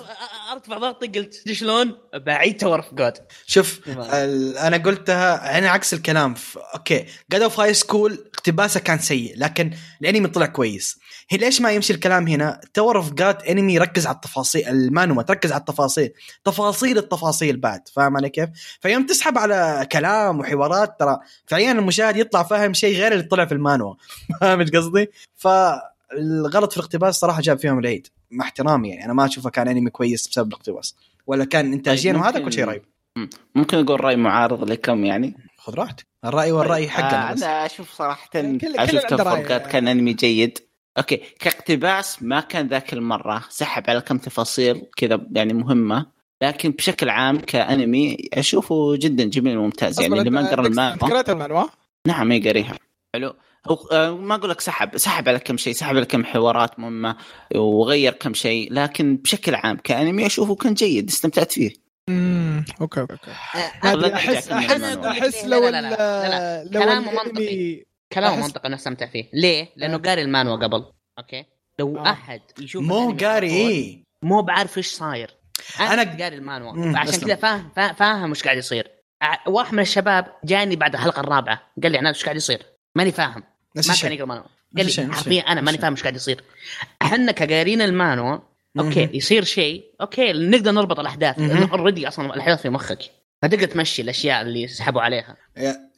أرتفع ضغطي قلت شلون؟ بعيد Tower of God شوف أنا قلتها أنا عكس الكلام. ف... أوكي. God of High School اقتباسه كان سيء لكن الأنمي طلع كويس. هي ليش ما يمشي الكلام هنا؟ Tower of God أنمي يركز على التفاصيل المانوا ما تركز على التفاصيل تفاصيل التفاصيل بعد فاهم علي كيف؟ فيوم تسحب على كلام وحوارات ترى فعليا المشاهد يطلع فاهم شيء غير اللي طلع في المانوا فاهم إيش قصدي؟ فالغلط في الاقتباس صراحة جاب فيهم العيد مع احترامي يعني أنا ما أشوفه كان أنمي كويس بسبب الاقتباس ولا كان انتاجيا طيب، وهذا ممكن- كل شيء رهيب. ممكن أقول رأي معارض لكم يعني؟ خذ راحتك الرأي والرأي حقنا آه بس. أنا أشوف صراحة كل- كل أشوف. تفرقات كان أنمي جيد. أوكي كاقتباس ما كان ذاك المرة سحب على كم تفاصيل كذا يعني مهمة لكن بشكل عام كأنمي أشوفه جدا جميل وممتاز يعني اللي ما قرأ المانوا المانوا نعم ما قريها. حلو. هو آه، ما أقول لك سحب سحب على كم شيء سحب على كم حوارات مهمة وغير كم شيء لكن بشكل عام كأنمي أشوفه كان جيد استمتعت فيه امم أوكي أوكي أوكي خلنا احس احس. أحس لا، لو لا، لا، لا، لا. كلامه منطقي. كلام أحس- منطقي أنا استمتع فيه ليه؟ لأنه. قاري المانوا قبل أوكي لو آه. أحد يشوف مو قاري إيه مو بعارف إيش صاير أنا أنا- قاري المانوا فعشان أسلم. كذا فاهم فا- فاهم وش قاعد يصير واحد من الشباب جاني بعد الحلقة الرابعة قال لي عناد وش قاعد يصير؟ ماني فاهم نفس ما كان الشيء يقرا مانوا قال الشيء، لي حرفيا الشيء، أنا ماني الشيء. فاهم وش قاعد يصير أحنا كقارين المانوا أوكي. يصير شيء أوكي نقدر نربط الأحداث. لأنه already أصلا الأحداث في مخك فتقدر تمشي الأشياء اللي سحبوا عليها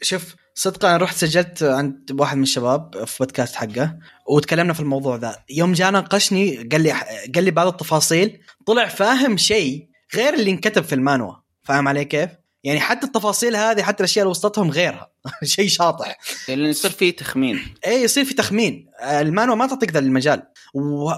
شوف صدقا أنا رحت سجلت عند واحد من الشباب في بودكاست حقه وتكلمنا في الموضوع ذا يوم جاء ناقشني قال لي قال لي بعض التفاصيل طلع فاهم شيء غير اللي انكتب في المانوا فاهم علي كيف؟ يعني حتى التفاصيل هذه حتى الأشياء اللي وصلتهم غيرها. شيء شاطح. لأن يصير فيه تخمين. إيه يصير في تخمين. المانوا ما تعطيك ذا المجال.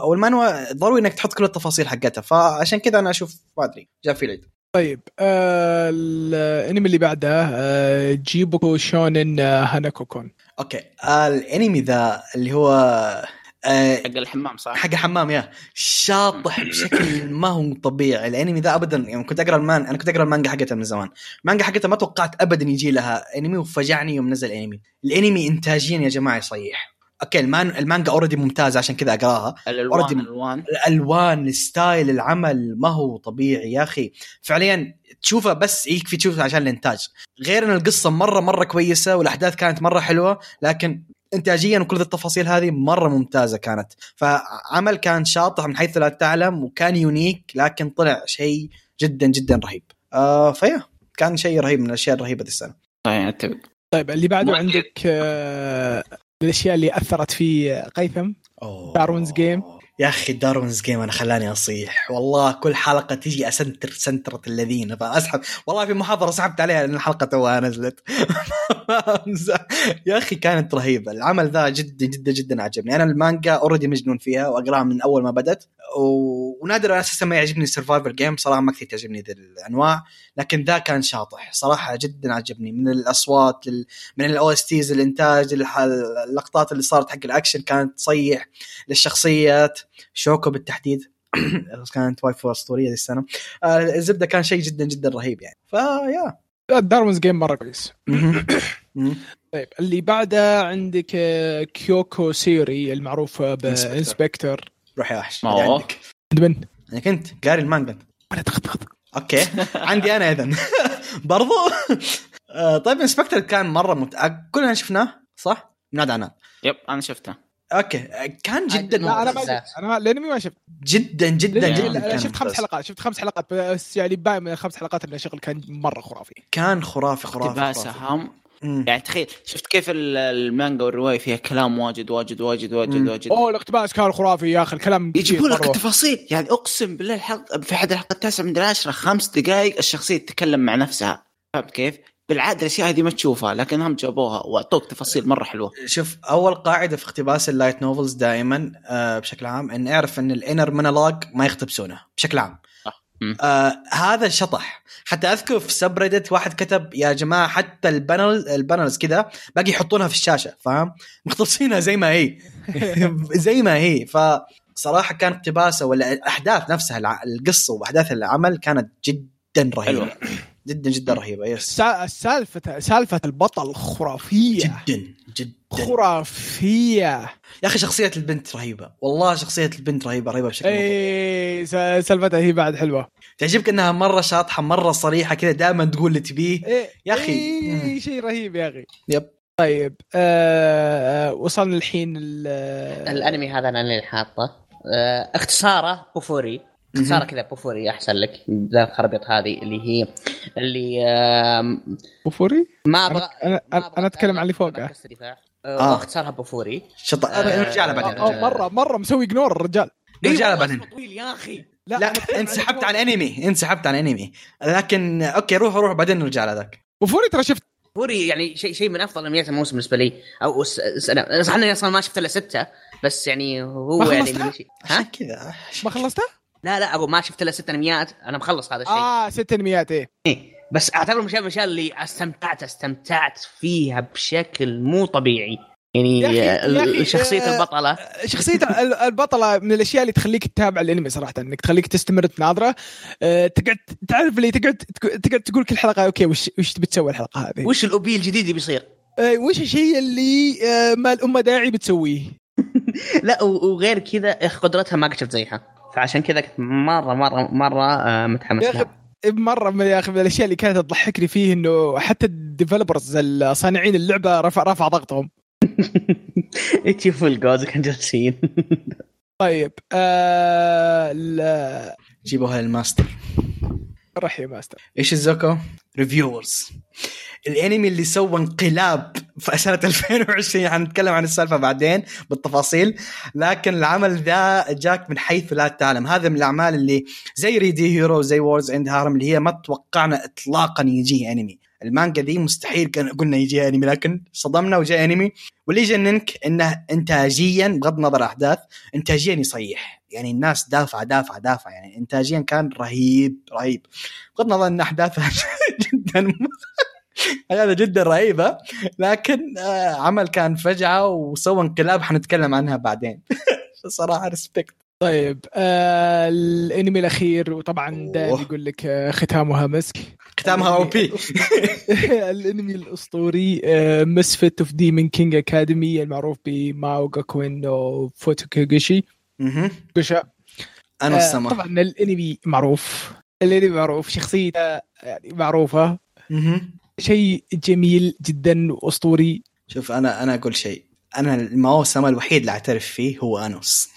والمانوا ضروري إنك تحط كل التفاصيل حقتها. فعشان كذا أنا أشوف ما أدري جاء في العيد. طيب آه الانمي اللي بعده آه Jibaku Shounen آه Hanako-kun. أوكي. آه الانمي ذا اللي هو آه حق الحمام صح؟ حق حمام yeah. شاطح بشكل ما هو طبيعي الانمي ذا ابدا يعني كنت أقرأ المان أنا كنت أقرأ المانجا حقتها من زمان. المانجا حقتها ما توقعت ابدا يجي لها أنمي وفجعني يوم نزل أنمي. الأنمي انتاجيا يا جماعة يصيح. أوكي المان المانجا already ممتازة عشان كذا أقراها. الألوان الألوان. الألوان ال style العمل ما هو طبيعي يا أخي. فعليا تشوفه بس يكفي تشوفه عشان الإنتاج. غير إن القصة مرة مرة كويسة والأحداث كانت مرة حلوة لكن انتاجيا وكل التفاصيل هذه مرة ممتازة كانت. فعمل كان شاطح من حيث لا تعلم وكان unique لكن طلع شيء جدا جدا رهيب. آه ف yeah كان شيء رهيب من الأشياء الرهيبة السنة. طيب أتفق. طيب اللي بعده عندك آه الأشياء اللي أثرت في قيثم أوه. Darwin's Game. يا أخي Darwin's Game أنا خلاني أصيح. والله كل حلقة تجي اسنتر سنترة الذين. فاسحب والله في محاضرة سحبت عليها لأن الحلقة توها نزلت. يا أخي كانت رهيبة. العمل ذا جدا جدا جدا عجبني. أنا المانجا already مجنون فيها وأقرأها من أول ما بدت و... ونادر أساسا ما يعجبني ال survival game صراحة ما كثير تعجبني ذي الأنواع. لكن ذا كان شاطح. صراحة جدا عجبني. من الأصوات لل... من ال OSTs الانتاج اللقطات اللي صارت حق الأكشن كانت تصيح. للشخصيات. شوكو بالتحديد. كانت waifu أسطورية ذي السنة. آه، الزبدة كان شيء جدا جدا رهيب يعني. ف yeah Darwin's Game مرة كويس. طيب اللي بعده عندك آه، كيوكو سيري المعروف بإنسبكتور. روح يا وحش. ما اللي هو. عندك؟ من؟ أنا كنت قاري المانجا. أنا تخطخط أوكي. عندي أنا اذا برضو. آه، طيب انسبكتر كان مرة كلنا شفناه صح؟ نادى عناد يب أنا شفته. أوكي كان جدا لا أنا ما. شفت أنا الانمي ما شفت جدا جدا جدا كان شفت خمس. حلقات شفت خمس حلقات بس يعني باقي من الخمس حلقات اللي شغل كان مرة خرافي كان خرافي خرافي, اقتباسها خرافي. هم. يعني تخيل شفت كيف ال- المانجا والرواية فيها كلام واجد واجد واجد واجد مم. واجد أوه الاقتباس كان خرافي يا أخي الكلام يجيبوا لك مرة. التفاصيل يعني أقسم بالله الحلقة في أحد الحلقات التاسعة من العشره خمس دقائق الشخصية تتكلم مع نفسها فهمت كيف؟ بالعادة الأشياء هذه ما تشوفها لكن هم جابوها وأعطوك تفاصيل مرة حلوة. شوف أول قاعدة في اقتباس ال light novels دائما آه بشكل عام إن اعرف إن ال inner monologue ما يقتبسونه بشكل عام. آه هذا شطح حتى أذكر في subreddit واحد كتب يا جماعة حتى ال panel ال panels كذا باقي يحطونها في الشاشة. فاهم؟ مقتبسينها زي ما هي. زي ما هي. فصراحة كان اقتباسه ولا الأحداث نفسها القصة وأحداث العمل كانت جدا رهيبة. جدا جدا رهيبة. yes السالفه سالفة البطل خرافية. جدا جدا. خرافية. يا أخي شخصية البنت رهيبة. والله شخصية البنت رهيبة رهيبة بشكل. اي س- سالفتها هي بعد حلوة. تعجبك إنها مرة شاطحة مرة صريحة كذا دائما تقول اللي تبيه؟ إيه يا أخي. إيه مم. شيء رهيب يا أخي. yep. طيب آه آه، وصلنا الحين ال- الأنمي هذا أنا اللي حاطه. آه، اختصاره بوفوري اختصاره كذا بوفوري أحسن لك. ذا الخربيط هذه اللي هي اللي بوفوري؟ ما أبغى أنا أنا, أنا أتكلم عن اللي فوقه. آه. آه. واختصارها بوفوري. شط آه، رجعله بعدين آه،. مرة مرة مسوي ignore الرجال. رجعله بعدين. طويل يا أخي. لا أتكلم انسحبت عن. انمي انسحبت عن انمي لكن okay روح روح بعدين نرجع لذاك بوفوري ترى شفت. بوفوري يعني شيء شيء من أفضل انميات الموسم بالنسبة لي. أو س- س- أنا صح إني أصلا ما شفت إلا ستة بس يعني هو ما يعني؟ من شيء. ها؟ كذا. ما خلصتها؟ لا لا أقول ما شفت إلا ست انميات أنا مخلص هذا الشيء آه ست انميات إيه إيه. بس اعتبر من الأشياء اللي استمتعت استمتعت فيها بشكل مو طبيعي يعني شخصية آه، البطلة شخصية ال- البطلة من الأشياء اللي تخليك تتابع الأنمي صراحة إنك تخليك تستمر تناظره أه تقعد تعرف اللي تقعد تقعد تقول كل حلقة okay وش وش تبي تسوي الحلقة هذه؟ وش ال OP الجديد اللي بيصير؟ أه وش الشيء اللي ما له داعي بتسويه؟ لا وغير كذا قدرتها ما قد شفت زيها فعشان كذا كنت مرة مرة مرة آه، متحمس يا أخي لها. مرة من يا أخي من الأشياء اللي كانت تضحكني فيه إنه حتى ال developers صانعين اللعبة رفع رفع ضغطهم. تشوفوا الجوز كانوا جالسين. طيب آه جيبوها للماستر رح يا ماستر. إيش الزوكو؟ ريفيورز الانمي اللي سوى انقلاب في سنة 2020 حنتكلم عن السالفة بعدين بالتفاصيل. لكن العمل ذا جاك من حيث لا تعلم. هذا من الأعمال اللي زي ريدي هيرو زي وورز اند هارم اللي هي ما توقعنا اطلاقا يجيه أنمي. المانجا دي مستحيل كان قلنا يجي أنمي لكن صدمنا وجاء أنمي. واللي يجننك إنه انتاجيا بغض النظر عن الاحداث انتاجيا يصيح. يعني الناس دافعه دافعه دافعه يعني انتاجيا كان رهيب رهيب. بغض النظر إن أحداثها جدا هذا جدا رهيبه لكن آه، عمل كان فجعة وسوى انقلاب حنتكلم عنها بعدين. صراحة ريسبكت طيب آه الانمي الأخير وطبعا دائما. يقول لك آه ختامها مسك. ختامها أو بي. الانمي الأسطوري آه Misfit of Demon King Academy المعروف ب Maou Gakuin no Futekigousha. أنا آه السما. طبعا الانمي معروف. الانمي معروف شخصيته يعني معروفة. شيء جميل جدا وأسطوري. شوف أنا أنا أقول شيء. أنا الماو سما الوحيد اللي أعترف فيه هو أنوس.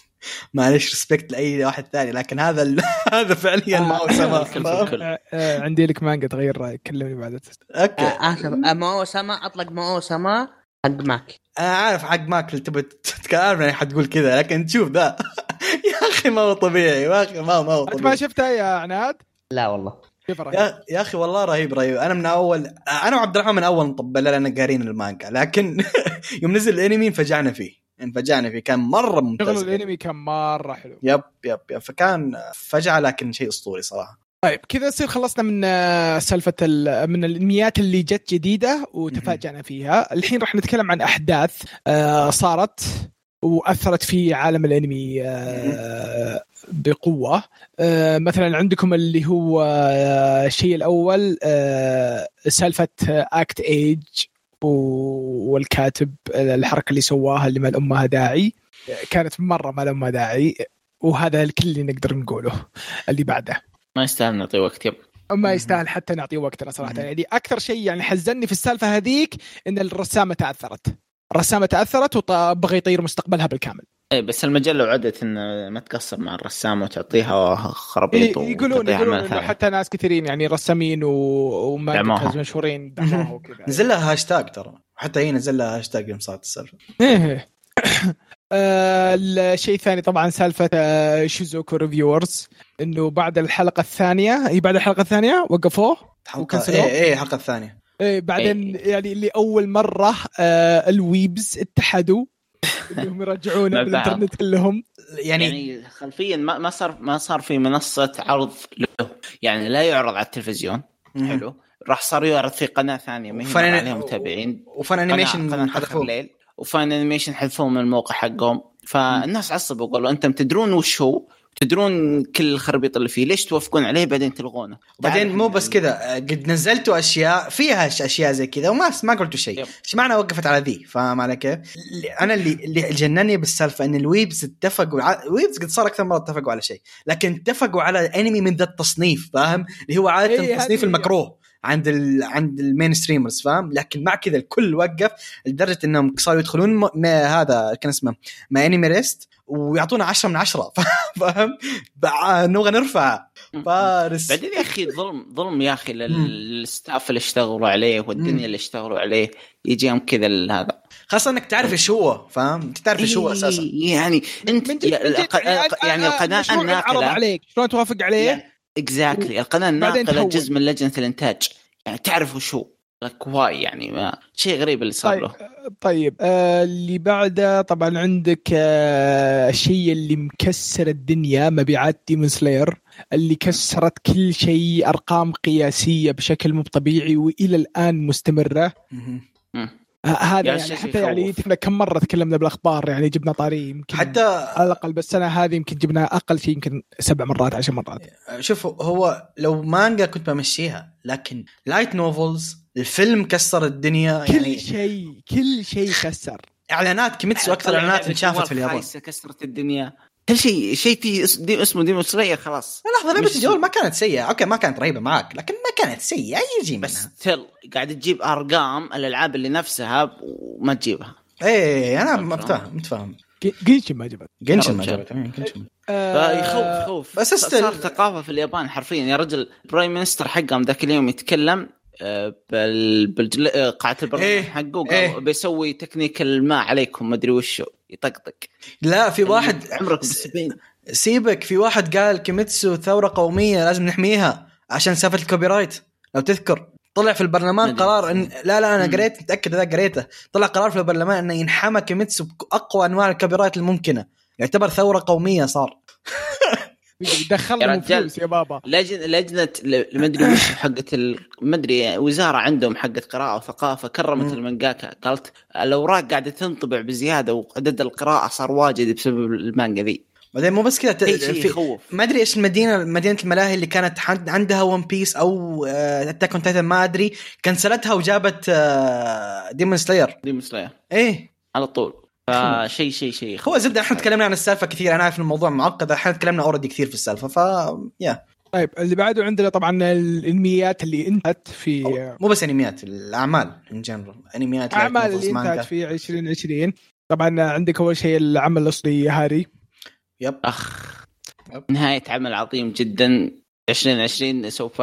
معلش respect لأي واحد ثاني لكن هذا ال... هذا فعليا في الكل. آه آه عندي لك مانجا تغير رأيك. كلمني بعد okay. آه، اسف آه، Maou-sama أطلق Maou-sama حق ماك. أنا عارف حق ماك اللي تبغى تتكلم يعني حتقول كذا لكن تشوف ذا. يا أخي ما هو طبيعي. يا أخي ما ما هو أنت ما طبيعي. شفتها يا عناد؟ لا والله؟ يا, يا أخي والله رهيب رهيب. أنا من اول أنا وعبد الرحمن من أول نطبل لنا قارين المانجا. لكن يوم نزل الأنمي انفجعنا فيه انفجعنا فيه. كان مرة شغل ممتاز الأنمي كان مرة حلو. yep yep yep. فكان فجعة لكن شيء أسطوري صراحة. طيب كذا يصير خلصنا من آه، سالفة ال- من الأنميات اللي جت جديدة وتفاجأنا فيها. الحين راح نتكلم عن أحداث آه، صارت. وأثرت في عالم الأنمي آه، بقوة. آه، مثلا عندكم اللي هو آه، الشيء الأول سالفة Act-Age والكاتب الحركة اللي سواها اللي ما لامها داعي. كانت مرة ما لامها داعي وهذا الكل اللي نقدر نقوله اللي بعده. ما يستاهل نعطي وقت يب. ما يستاهل حتى نعطيه وقتنا صراحة. يعني أكثر شيء يعني حزني في السالفة هذيك إن الرسامة تأثرت. الرسامه تأثرت وبغى يطير مستقبلها بالكامل اي بس المجلة وعدت إن ما تقصر مع الرسامه وتعطيها خرابيط ي- يقولون يقولون إنه. حتى ناس كثيرين يعني رسامين و-. و mangakas مشهورين دعموها وكذا نزل لها هاشتاج ترى حتى هي نزل لها هاشتاج يوم صارت السالفة إيه آه، الشيء الثاني طبعا سالفة آه، Ishuzoku Reviewers إنه بعد الحلقة الثانية اي بعد الحلقة الثانية وقفوه حلقه؟ إيه إيه الحلقة الثانية إيه بعدين يعني لاول مرة آه ال weebs اتحدوا انهم يرجعون. بالانترنت لهم يعني, يعني خلفيا ما ما صار ما صار في منصة عرض له. يعني لا يعرض على التلفزيون. حلو. راح صار يعرض في قناة ثانية. ما هي عليها متابعين. وفن قناه أنيميشن قناة آخر الليل و Funimation حذفوه من الموقع حقهم. فالناس عصبوا قالوا أنتم تدرون وش هو؟ تدرون كل الخربيط اللي فيه ليش توافقون عليه بعدين تلغونه بعدين مو بس كذا قد نزلتوا أشياء فيها أشياء زي كذا وما ما قلتوا شيء. إيش معنى وقفت على ذي فاهم علي كيف؟ أنا اللي اللي جنني بالسالفة إن ال weebs اتفقوا ع... ال weebs قد صار أكثر مرة اتفقوا على شيء لكن اتفقوا على أنمي من ذا التصنيف فاهم؟ اللي هو عادة إيه، التصنيف المكروه عند ال... عند ال mainstreamers فاهم؟ لكن مع كذا الكل وقف لدرجة إنهم صاروا يدخلون. ما هذا كان اسمه MyAnimeList ويعطونا 10 من 10 فاهم؟ نبغى نرفع فارس بعدين يا أخي ظلم ظلم يا أخي لل staff اللي اشتغلوا عليه. والدنيا اللي اشتغلوا عليه يجيهم كذا هذا خاصة إنك تعرف إيش هو فاهم؟ أنت تعرف إيش هو أساسا يعني أنت من جد- من جد يعني آه، القناة الناقلة عليك شلون توافق عليه؟ exactly القناة بعدين الناقلة. جزء من لجنه الانتاج يعني تعرف وش هو لك واي يعني ما شيء غريب اللي صار طيب له. طيب آه اللي بعده طبعا عندك آه الشيء اللي مكسر الدنيا مبيعات Demon Slayer اللي كسرت كل شيء أرقام قياسية بشكل مو طبيعي وإلى الآن مستمرة. هذا يعني حتى يعني يخوف. إحنا كم مرة تكلمنا بالأخبار يعني جبنا طاري يمكن حتى على الأقل بالسنه هذه يمكن جبنا أقل شيء يمكن سبع مرات عشر مرات. شوف هو لو مانجا كنت بمشيها لكن light novels الفيلم كسر الدنيا كل يعني شيء كل شيء كسر. إعلانات كيميتسو أكثر إعلانات انشافت في اليابان. كسرت الدنيا. كل شيء شيء دي اسمه Demon Slayer خلاص. لحظة لعبة الجوال ما كانت سيئة. okay ما كانت رهيبة معك لكن ما كانت سيئة. يجي بس منها. تل قاعد تجيب أرقام الألعاب اللي نفسها وما تجيبها. إيه أنا فاهم. متفاهم متفاهم. Genshin ما جبت. Genshin ما. جابت إيه، Genshin. آه، فيخوف يخوف بس بس صار ثقافة في اليابان حرفيا. يا رجل prime minister حقهم ذاك اليوم يتكلم بال... بالجل... آه، قاعه البرلمان إيه، حقه وقال إيه. بيسوي تكنيك الماء عليكم ما أدري وشو يطقطق لا في واحد عمرك بالسبعين سيبك في واحد قال كيميتسو ثروة قومية لازم نحميها عشان سالفة ال copyright لو تذكر طلع في البرلمان مدري. قرار ان لا لا أنا. قريت متأكد هذا قريته طلع قرار في البرلمان إنه ينحمى كيميتسو بأقوى أنواع ال copyright الممكنة يعتبر ثروة قومية صار رجال. فلوس يا بابا لجنه لجنة ما أدري وش حقت. ما أدري وزارة عندهم حقت قراءة وثقافة كرمت. المانجاكا قالت الأوراق قاعدة تنطبع بزيادة وعدد القراءة صار واجد بسبب المانجا ذي بعدين مو بس كذا ت- في يخوف ما أدري إيش المدينة مدينة الملاهي اللي كانت عندها One Piece أو Attack on Titan ما أدري كنسلتها وجابت Demon Slayer Demon Slayer إيه على طول فشيء شيء شيء هو زبدة إحنا تكلمنا عن السالفة كثير أنا عارف الموضوع معقد إحنا تكلمنا already كثير في السالفة ف يا طيب اللي بعده عندنا طبعا الانميات اللي انتهت في مو بس انميات الأعمال in general انميات اعمال light novels، اللي. انتهت في 2020 طبعا عندك أول شيء العمل الأصلي هاري. يب. أخ. يب. نهاية عمل عظيم جدا. 2020 سوف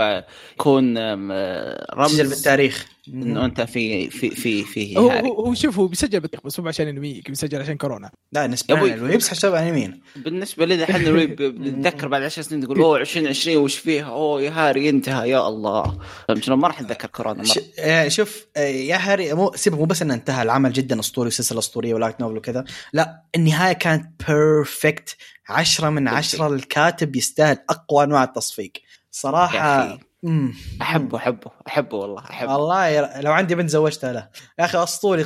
يكون آه، رمز. بالتاريخ. إنه أنت في في في في هو ياهاري. هو شوف هو بيسجل بالتاريخ بس مو عشان انمي بيسجل عشان كورونا. لا نسبة أبوي. لل weebs حسب انميين بالنسبة لي الحين ال weebs بنتذكر بعد 10 سنين تقول أوه 2020 وش فيها؟ أوه ياهاري انتهى يا الله. فهمت شلون؟ ما راح نتذكر كورونا ش... مره آه، شوف آه، ياهاري مو سيبك مو بس إنه انتهى العمل جدا أسطوري وسلسلة أسطورية و light novel وكذا. لا النهاية كانت perfect عشرة من عشرة الكاتب يستاهل أقوى أنواع التصفيق. صراحة احبه احبه احبه والله احبه والله يا- لو عندي بنت زوجتها له يا أخي اسطوري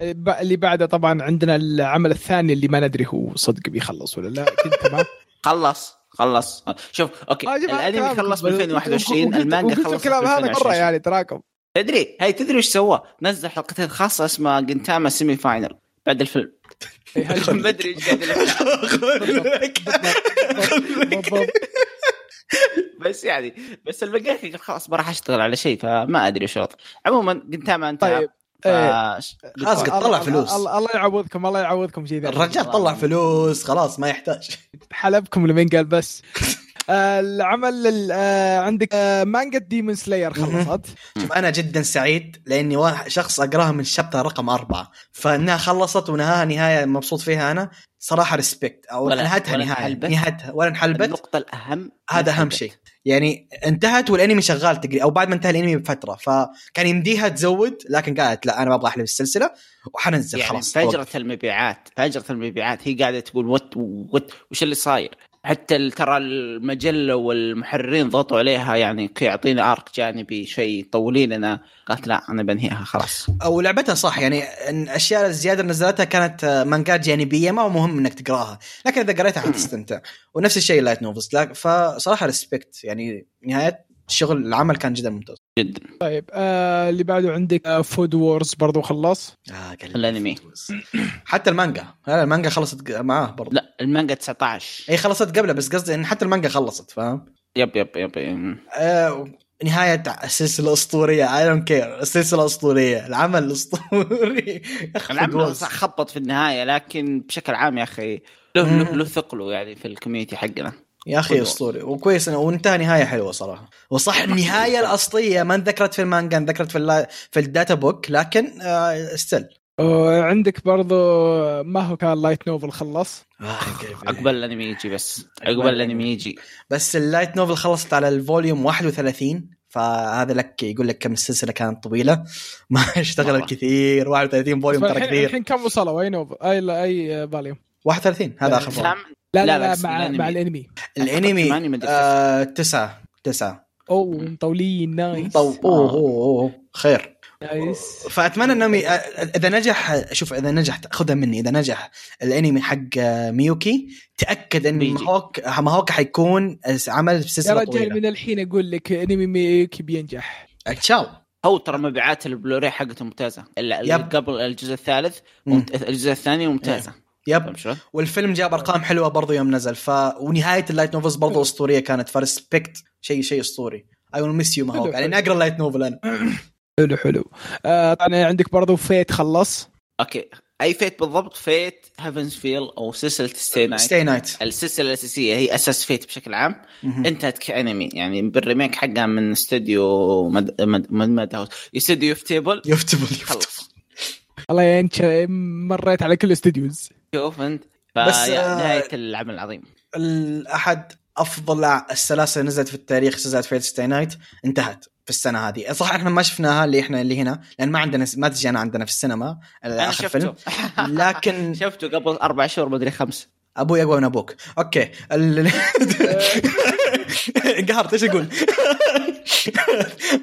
ب- اللي بعده طبعا عندنا العمل الثاني اللي ما ندري هو صدق بيخلص ولا لا كنت تمام خلص خلص شوف okay آه، الانمي. خلص ب 2021 وقلت- المانجا خلص ب الكلام هذا مره 2020 يعني تراكم تدري هاي تدري وش سوى؟ نزل حلقتين خاصه اسمها جنتاما Semi-Final بعد الفيلم إيه، ما ادري إيش قاعد. بس يعني بس الباقي قال خلاص ما راح أشتغل على شيء فما أدري الوضع عموما جنتاما انتهى طيب. إيه. خلاص قد طلع فلوس. الله يعوضكم الله يعوضكم شيء ذا الرجال طلع فلوس خلاص ما يحتاج حلبكم لمين قال بس العمل ال- آه، عندك آه، مانجا Demon Slayer خلصت شوف أنا جدا سعيد لأني واحد شخص اقراها من chapter رقم أربعة فإنها خلصت ونهاها نهاية مبسوط فيها أنا صراحة respect أو ولا- نهايتها نهاية. نهايتها. ولا انحلبت. النقطة الأهم هذا أهم. شيء. يعني انتهت والانمي شغال تقريبا أو بعد ما انتهى الانمي بفترة. فكان يمديها تزود لكن قالت لا أنا ما أبغى أحلب السلسلة وحننزل يعني خلاص فجرة المبيعات فجرة المبيعات هي قاعدة تقول what what وش اللي صاير؟ حتى ترى المجلة والمحررين ضغطوا عليها يعني يعطينا arc جانبي شيء طولي لنا قالت لا أنا بنهيها خلاص. أو لعبتها صح يعني الأشياء الزيادة اللي نزلتها كانت آه، مانجات جانبية ما هو مهم إنك تقراها. لكن إذا قريتها حتستمتع ونفس الشيء light novels فصراحة respect يعني نهاية الشغل العمل كان جدا ممتاز. جدا. طيب آه، اللي بعده عندك آه، Food Wars برضو خلص آه قلب. الأنمي. حتى المانجا. لا المانجا خلصت ق- معاه برضه لا المانجا 19 هي خلصت قبله بس قصدي إن حتى المانجا خلصت فاهم؟ yep yep yep, yep. آه نهاية السلسلة الأسطورية. I don't care السلسلة أسطورية العمل الأسطوري. أخي العمل خبط في النهاية لكن بشكل عام يا أخي له له, له ثقله يعني في ال community حقنا. يا أخي. أسطوري. وكويس انه وانتهى نهاية حلوة صراحة. وصح النهاية الأصلية ما انذكرت في المانجا انذكرت في اللا... في ال data book لكن آه still وعندك برضو ما هو كان light novel خلص؟ عقبال الأنمي يجي بس. عقبال الأنمي. يجي. بس ال light novel خلصت على ال volume 31 فهذا لك يقول لك كم السلسله كانت طويلة. ما اشتغلت. كثير. 31 volume ترى كثير. الحين كم وصلوا؟ أي novel أي أي آه، volume 31 هذا آخر فوليوم. لا لا، لا, لا مع الأنمي. مع الأنمي. الأنمي آه تسعة تسعة. أوه مطولين nice. طو أوه أوه أوه خير. nice. فأتمنى انه آه، إذا نجح شوف إذا نجح خذها مني. إذا نجح الأنمي حق آه، ميوكي تأكد إن. ماهوك ماهوك حيكون عمل يا سلسله رجال طويلة. من الحين أقول لك أنمي ميكي بينجح. إن شاء الله. هو ترى مبيعات البلوراي حقته ممتازة. اللي. قبل الجزء الثالث مم. ممت... الجزء الثاني ممتازة. yep؟ والفيلم جاب أرقام حلوة برضو يوم نزل ف ونهاية ال light novels برضو أسطورية كانت ف respect شيء شيء أسطوري. I will miss you ماهوك حلو، يعني اقرا ال light novel أنا. حلو حلو. آه طبعا عندك برضو Fate خلص. okay. أي Fate بالضبط؟ Fate Heaven's Feel أو سلسلة Stay Night Stay Night السلسلة الأساسية هي أساس Fate بشكل عام. انتهت كانمي يعني بال remake حقها من استوديو مد مد مد, مد هاوس استوديو ufotable ufotable خلص. الله ينش مريت على كل الاستديوز شوف أنت. بس، آه، نهاية العمل العظيم. احد أفضل السلاسل اللي نزلت في التاريخ سلسلة Fate Stay Night انتهت في السنة هذه. صح إحنا ما شفناها اللي إحنا اللي هنا لأن ما عندنا ما تجينا عندنا في السينما أنا آخر شفته. فيلم. لكن شفته قبل أربع شهور مدري خمس. أبوي اقوى من أبوك. okay. ال... قهرت إيش أقول؟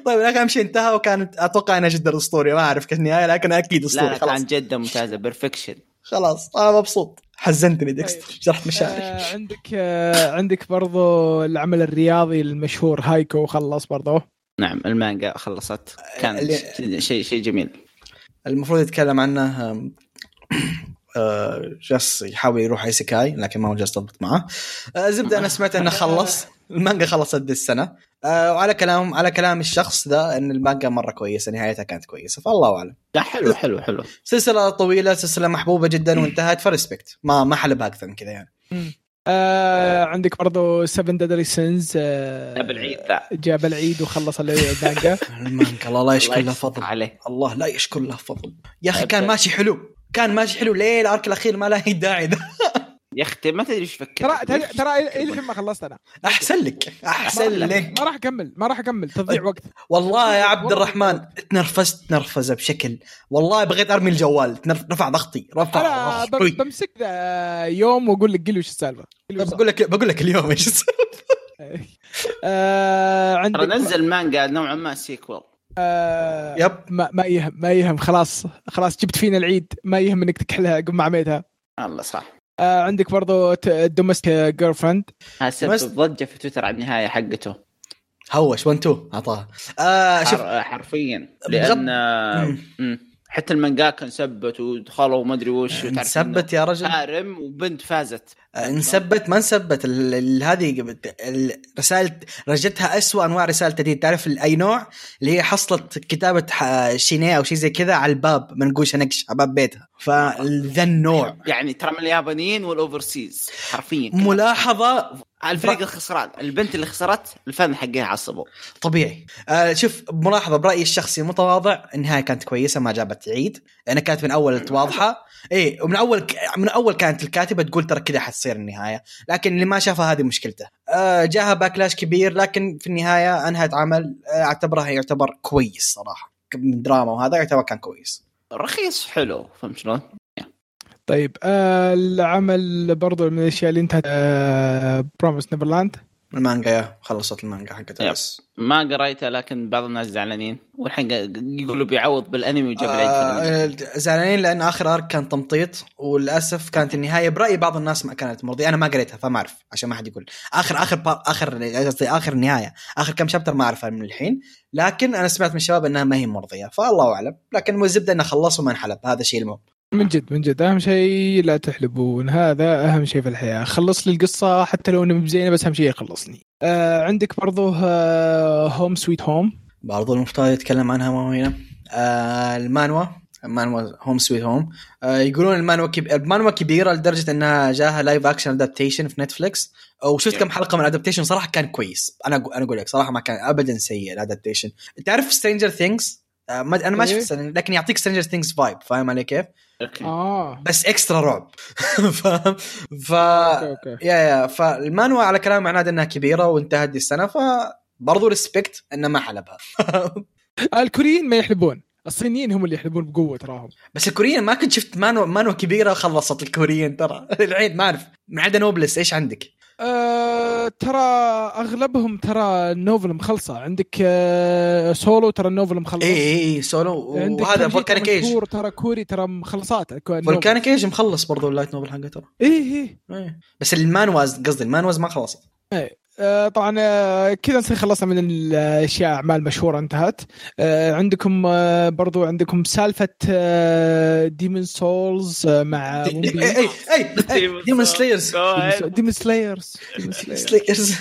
طيب لكن أهم شيء انتهى وكانت أتوقع انها جدا اسطوريه ما أعرف كيف النهاية لكن أكيد لا أسطوري لا خلاص. كان جدا ممتازة perfection خلاص أنا مبسوط. حزنتني ديكستر جرحت مشاعري. آه عندك آه عندك برضو العمل الرياضي المشهور Haikyuu خلص برضو. نعم المانجا خلصت. كان شيء شيء جميل. المفروض يتكلم عنه آه، جاس يحاول يروح isekai لكن ما هو جاس تضبط معه. آه، زبدة أنا سمعت إنه خلص. المانجا خلصت دي السنة آه، وعلى كلام على كلام الشخص ذا إن المانجا مرة كويسة نهايتها كانت كويسة فالله أعلم. لا حلو حلو حلو. سلسلة طويلة سلسلة محبوبة جدا وانتهت ف respect ما ما حلبها أكثر من كذا يعني. آه عندك برضو 7 Deadly Sins آه جاب العيد ذا. جاب العيد وخلص المانجا. المانجا الله لا يشكر له فضل. عليه. الله لا يشكر له فضل. يا أخي كان. ماشي حلو. كان ماشي حلو ليه ال arc الأخير ما له داعي ده يا أختي ما تدري إيش فكرت. ترى ترى ترى إلى الحين ما خلصت أنا. أحسن لك. أحسن لك. ما راح أكمل ما راح أكمل. تضيع وقت. والله يا عبد الرحمن تنرفزت نرفزه بشكل. والله بغيت أرمي الجوال تنرف- رفع ضغطي رفع أنا ضغطي بمسك ذا يوم وأقول لك قل لي وش السالفة. بقول لك بقول لك اليوم إيش صار. آه ترى عندك نزل مانجا نوعا ما sequel آه yep. ما, ما يهم ما يهم. خلاص خلاص جبت فينا العيد. ما يهم إنك تكحلها قبل ما عميتها الله صح. آه عندك برضو Domestic Girlfriend سبب بس- ضجه في تويتر على النهاية حقته. هوش 1 2 اعطاها آه شوف حر... حرفيا. لأن آه، مم. حتى المانجاكا انسبت ودخلوا وما أدري وش انثبت يا رجل. هارم وبنت فازت. آه، انثبت ما ال- هذه الرسائل رجتها أسوأ أنواع رسائل تدين تعرف أي نوع؟ اللي هي حصلت كتابة شينيه أو شيء زي كذا على الباب منقوشه نقش على باب بيتها. فذا النوع. يعني ترى من اليابانيين والأوفرسيز حرفيا كذا. الفريق الخسران البنت اللي خسرت الفن حقها عصبوا. طبيعي. آه شوف ملاحظة برأيي الشخصي المتواضع النهاية كانت كويسة ما جابت عيد. أنا كانت من أول واضحة. إيه ومن أول ك... من أول كانت الكاتبة تقول ترى كذا حتصير النهاية. لكن اللي ما شافها هذه مشكلته. آه جاها backlash كبير لكن في النهاية أنهت عمل. آه أعتبرها يعتبر كويس صراحة. من دراما وهذا يعتبر كان كويس. رخيص حلو. فهمت شلون؟ طيب آه العمل برضو من الأشياء اللي انتهت آه Promised Neverland المانجا يا خلصت المانجا حقتها. بس. ما قريته لكن بعض الناس زعلانين. والحين يقولوا بيعوض بالأنمي وجاب العيد. آه زعلانين لأن آخر ارك كان تمطيط وللأسف كانت النهاية برايي بعض الناس ما كانت مرضية. أنا ما قريتها فما أعرف عشان ما حد يقول. آخر آخر بار آخر قصدي آخر نهاية آخر كم شابتر ما أعرفها من الحين. لكن أنا سمعت من الشباب إنها ما هي مرضية فالله أعلم. لكن الزبده إنه خلص وما انحلب هذا الشيء المهم. من جد من جد. أهم شيء لا تحلبون. هذا أهم شيء في الحياة. خلص لي القصة حتى لو انها بزينه بس أهم شيء يخلصني. آه عندك برضو آه Home Sweet Home برضو المفترض يتكلم عنها ما هنا. آه المانوا. مانوا Home Sweet Home آه يقولون المانوا كب... المانوا كبيرة لدرجة إنها جاها live action adaptation في نتفلكس وشفت كم حلقة من ال adaptation صراحة كان كويس. أنا أنا أقول لك صراحة ما كان ابدا سيء ال adaptation تعرف Stranger Things آه ما... أنا ما إيه. شفت لكن يعطيك Stranger Things vibe فاهم علي كيف؟ okay. آه. بس extra رعب. فاهم؟ ف okay okay. yeah yeah. فالمانوا على كلام عناد إنها كبيرة وانتهت دي السنة فبرضو respect إنه ما حلبها الكوريين ما يحلبون الصينيين هم اللي يحلبون بقوة تراهم. بس الكوريين ما كنت شفت مانو مانو كبيرة خلصت الكوريين ترى. العيد ما أعرف. ما عدا Noblesse إيش عندك؟ آه ترى أغلبهم ترى ال novel مخلصة. عندك آه سولو ترى ال novel مخلص اي اي اي سولو. وهذا Volcanic Age ترى كوري ترى مخلصات فولكانيك ايج مخلص برضو ال light novel حقه ترى إيه إيه. إيه. بس المانواز قصدي المانواز ما خلصت. آه، طبعا آه، كذا نصير خلصنا من الأشياء أعمال مشهورة انتهت. آه، عندكم آه، برضو عندكم سالفة Demon Souls مع اي اي Demon Slayers Demon Slayers Slayers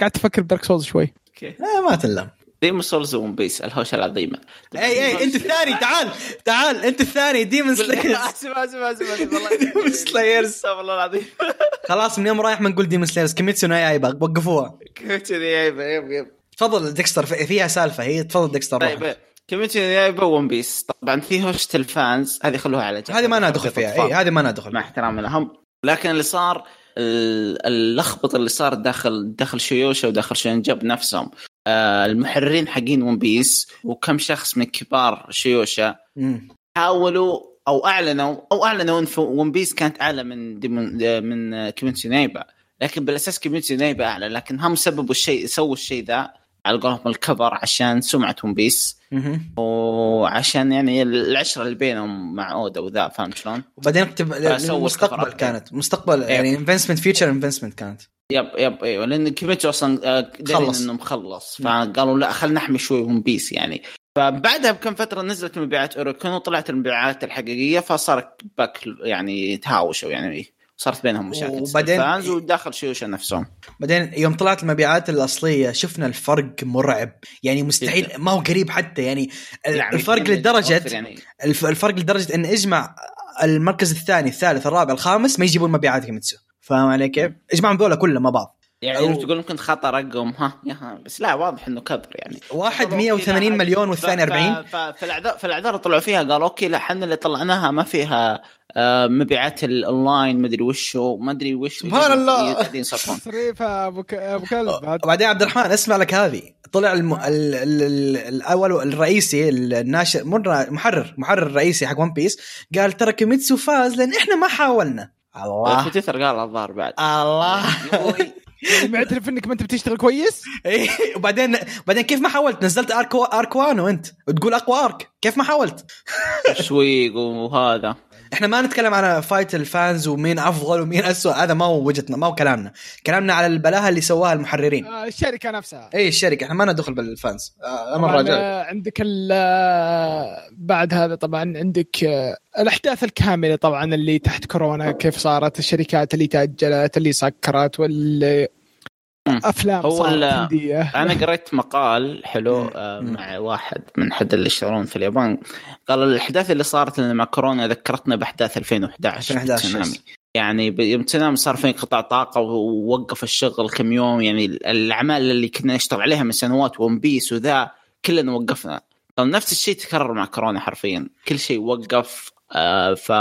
قعدت أفكر ب Dark Souls شوي. لا ما تلام Demon Souls One Piece الهوشه العظيمه اي اي أنت الثاني تعال تعال أنت الثاني Demon Slayers أسف أسف أسف والله. Demon Slayers أستغفر الله العظيم. خلاص من يوم رايح ما نقول Demon Slayers Kimetsu no Yaiba وقفوها. كذي yep yep yep. تفضل ديكستر في- فيها سالفة. هي تفضل ديكستر. طيب Kimetsu Yaiba One Piece طبعا في هوشه ال fans. هذه خلوها على جنب. هذه ما ندخل فيها. اي هذه ما ندخل مع احترامي لهم. لكن اللي صار اللخبطة اللي صار داخل داخل شيوشا وداخل Jump نفسهم. آه، المحررين حقين One Piece وكم شخص من كبار شيوشا. حاولوا أو اعلنوا أو أعلنوا إن One Piece كانت أعلى من من Kimetsu Yaiba لكن بالأساس Kimetsu Yaiba أعلى لكن هم سببوا الشيء سووا الشيء ذا. على قولهم الكفر عشان سمعة One Piece. وعشان يعني العشرة اللي بينهم مع أودا وذا فهمت شلون؟ وبعدين المستقبل. كانت مستقبل يعني investment future investment كانت yep yep إيوه لأن كيميتسو أصلا آه، خلص. انه مخلص فقالوا لا خلينا نحمي شوي ون بيس يعني فبعدها بكم فترة نزلت مبيعات اوروكون وطلعت المبيعات الحقيقية فصار back يعني تهاوشوا يعني صارت بينهم مشاكل وبعدين- ال fans وداخل شويشا نفسهم. بعدين يوم طلعت المبيعات الأصلية شفنا الفرق مرعب. يعني مستحيل. ما هو قريب حتى. يعني يعني الفرق لدرجة يعني. الف- الفرق لدرجة إن إجمع المركز الثاني الثالث الرابع الخامس ما يجيبون مبيعات كيميتسو. فاهم علي كيف؟ إجمعهم ذولا كلهم مع بعض. يعني أو-. تقول ممكن خطأ رقم ها يا ها بس لا واضح إنه كبر يعني. واحد 180 مليون والثاني 40 فالاعذار فالأعذار طلعوا فيها قالوا okay لا إحنا اللي طلعناها ما فيها مبيعات الأونلاين ما أدري وشو ما أدري وش سبحان الله. قاعدين يصرفون. تصريف أبو أبو كلب. وبعدين عبد الرحمن اسمع لك هذه. طلع الم... ال... ال... ال... الأول الرئيسي الناشر مر محرر محرر الرئيسي حق ون بيس قال ترى كيميتسو فاز لأن إحنا ما حاولنا. الله. في تويتر؟ قال الظاهر بعد. الله. يعني معترف إنك ما أنت بتشتغل كويس؟ إيه. وبعدين بعدين كيف ما حاولت؟ نزلت arc و arc وانو أنت. وتقول أقوى arc. كيف ما حاولت؟ تسويق وهذا. إحنا ما نتكلم على fight ال fans ومين أفضل ومين اسوء هذا ما هو وجهتنا ما هو كلامنا. كلامنا على البلاهة اللي سواها المحررين. آه، الشركة نفسها. اي الشركة إحنا ما ندخل بالفانز. آه، أمر رجال. آه، عندك ال- آه، بعد هذا طبعا عندك آه، الأحداث الكاملة طبعا اللي تحت كورونا كيف صارت الشركات اللي تأجلت اللي سكرت واللي. أفلام هو أنا قريت مقال حلو آه،. مع واحد من حد اللي يشتغلون في اليابان. قال الأحداث اللي صارت لنا مع كورونا ذكرتنا بأحداث 2011 2011 تسونامي. يعني يوم تسونامي صار في انقطاع طاقة ووقف الشغل كم يوم. يعني الأعمال اللي كنا نشتغل عليها من سنوات ون بيس وذا كلنا وقفنا. طب نفس الشيء تكرر مع كورونا حرفيا. كل شيء وقف آه ف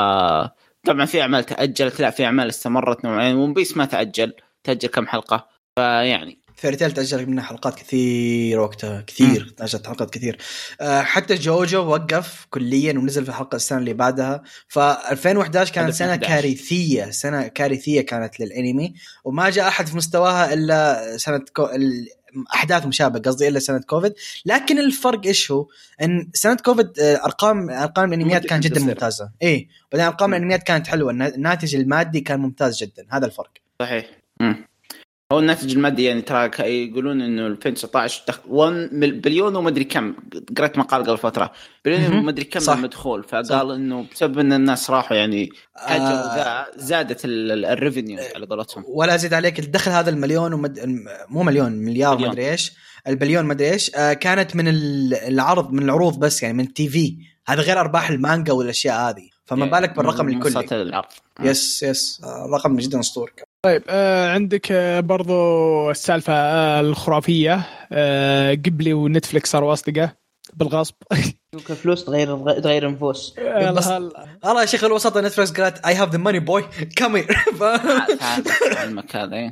طبعا في أعمال تأجلت لا في أعمال استمرت نوعين ون بيس ما تأجل. تأجل كم حلقة؟ فيعني. very تيل تاجل منها حلقات كثير وقتها كثير تأجلت حلقات كثير. آه، حتى جوجو وقف كليا ونزل في الحلقة السنة اللي بعدها. ف 2011 كانت سنة 2011. كارثية سنة كارثية كانت للأنمي. وما جاء أحد في مستواها إلا سنة كو... ال- أحداث مشابهة قصدي إلا سنة كوفيد. لكن الفرق إيش هو؟ إن سنة كوفيد آه، أرقام أرقام الأنميات كانت جدا. ممتازة. اي بعدين أرقام الأنميات كانت حلوة. النا- الناتج المادي كان ممتاز جدا. هذا الفرق. صحيح. مم. هو الناتج المادي يعني ترى يقولون إنه 2019 دخل 1 مل- بليون وما أدري كم. قريت مقال قبل فترة. بليون أدري كم صح. المدخول فقال صح. إنه بسبب إن الناس راحوا يعني آه. ذا زادت ال revenue على قولتهم. ولا زيد عليك الدخل هذا المليون ومد... مو مليون مليار مليون. مدري إيش. البليون مدري إيش. آه كانت من ال- العرض من العروض بس يعني من ال TV. هذا غير أرباح المانجا والأشياء هذه. فما بالك بالرقم الكلي. العرض. يس yes. آه رقم جدا أسطوري. طيب آه عندك آه برضو السالفة آه الخرافية آه جيبلي ونتفلكس صاروا أصدقاء بالغصب فلوس تغير تغير نفوس بس- هلا. الله يا شيخ الوسط نتفلكس قالت I have the money boy come here علمك هذا.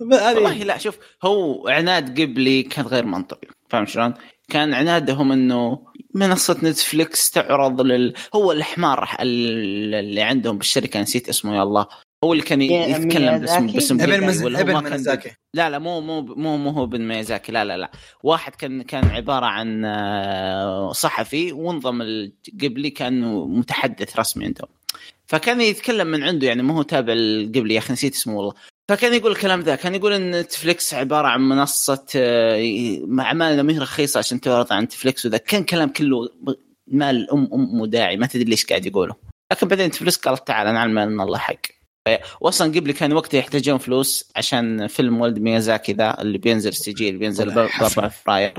والله لا شوف هو عناد جيبلي كان غير منطقي فاهم شلون؟ كان عنادهم إنه منصة نتفليكس تعرض لل هو الحمار ال- اللي عندهم بالشركة نسيت اسمه يا الله هو اللي كان يتكلم باسم؟ باسم أبن مز... هو أبن ما كان ميازاكي. لا لا مو مو مو مو هو بن ميازاكي لا لا لا. واحد كان كان عبارة عن آه، صحفي وانضم جيبلي كانه متحدث رسمي عندهم. فكان يتكلم من عنده يعني ما هو تابع لجيبلي يا أخي نسيت اسمه والله. فكان يقول الكلام ذا كان يقول إن نتفليكس عبارة عن منصة آه، اعمالنا ما هي رخيصة عشان تعرض عن نتفليكس وذا. كان كلام كله ماله أم داعي ما تدري ليش قاعد يقوله. لكن بعدين نتفليكس قالت تعال نعلم إن الله حق. واصلا جيبلي كان وقتها يحتاجون فلوس عشان فيلم ولد ميازاكي ذا اللي بينزل CG اللي بينزل ب طلع. ب- حفل. 4 فبراير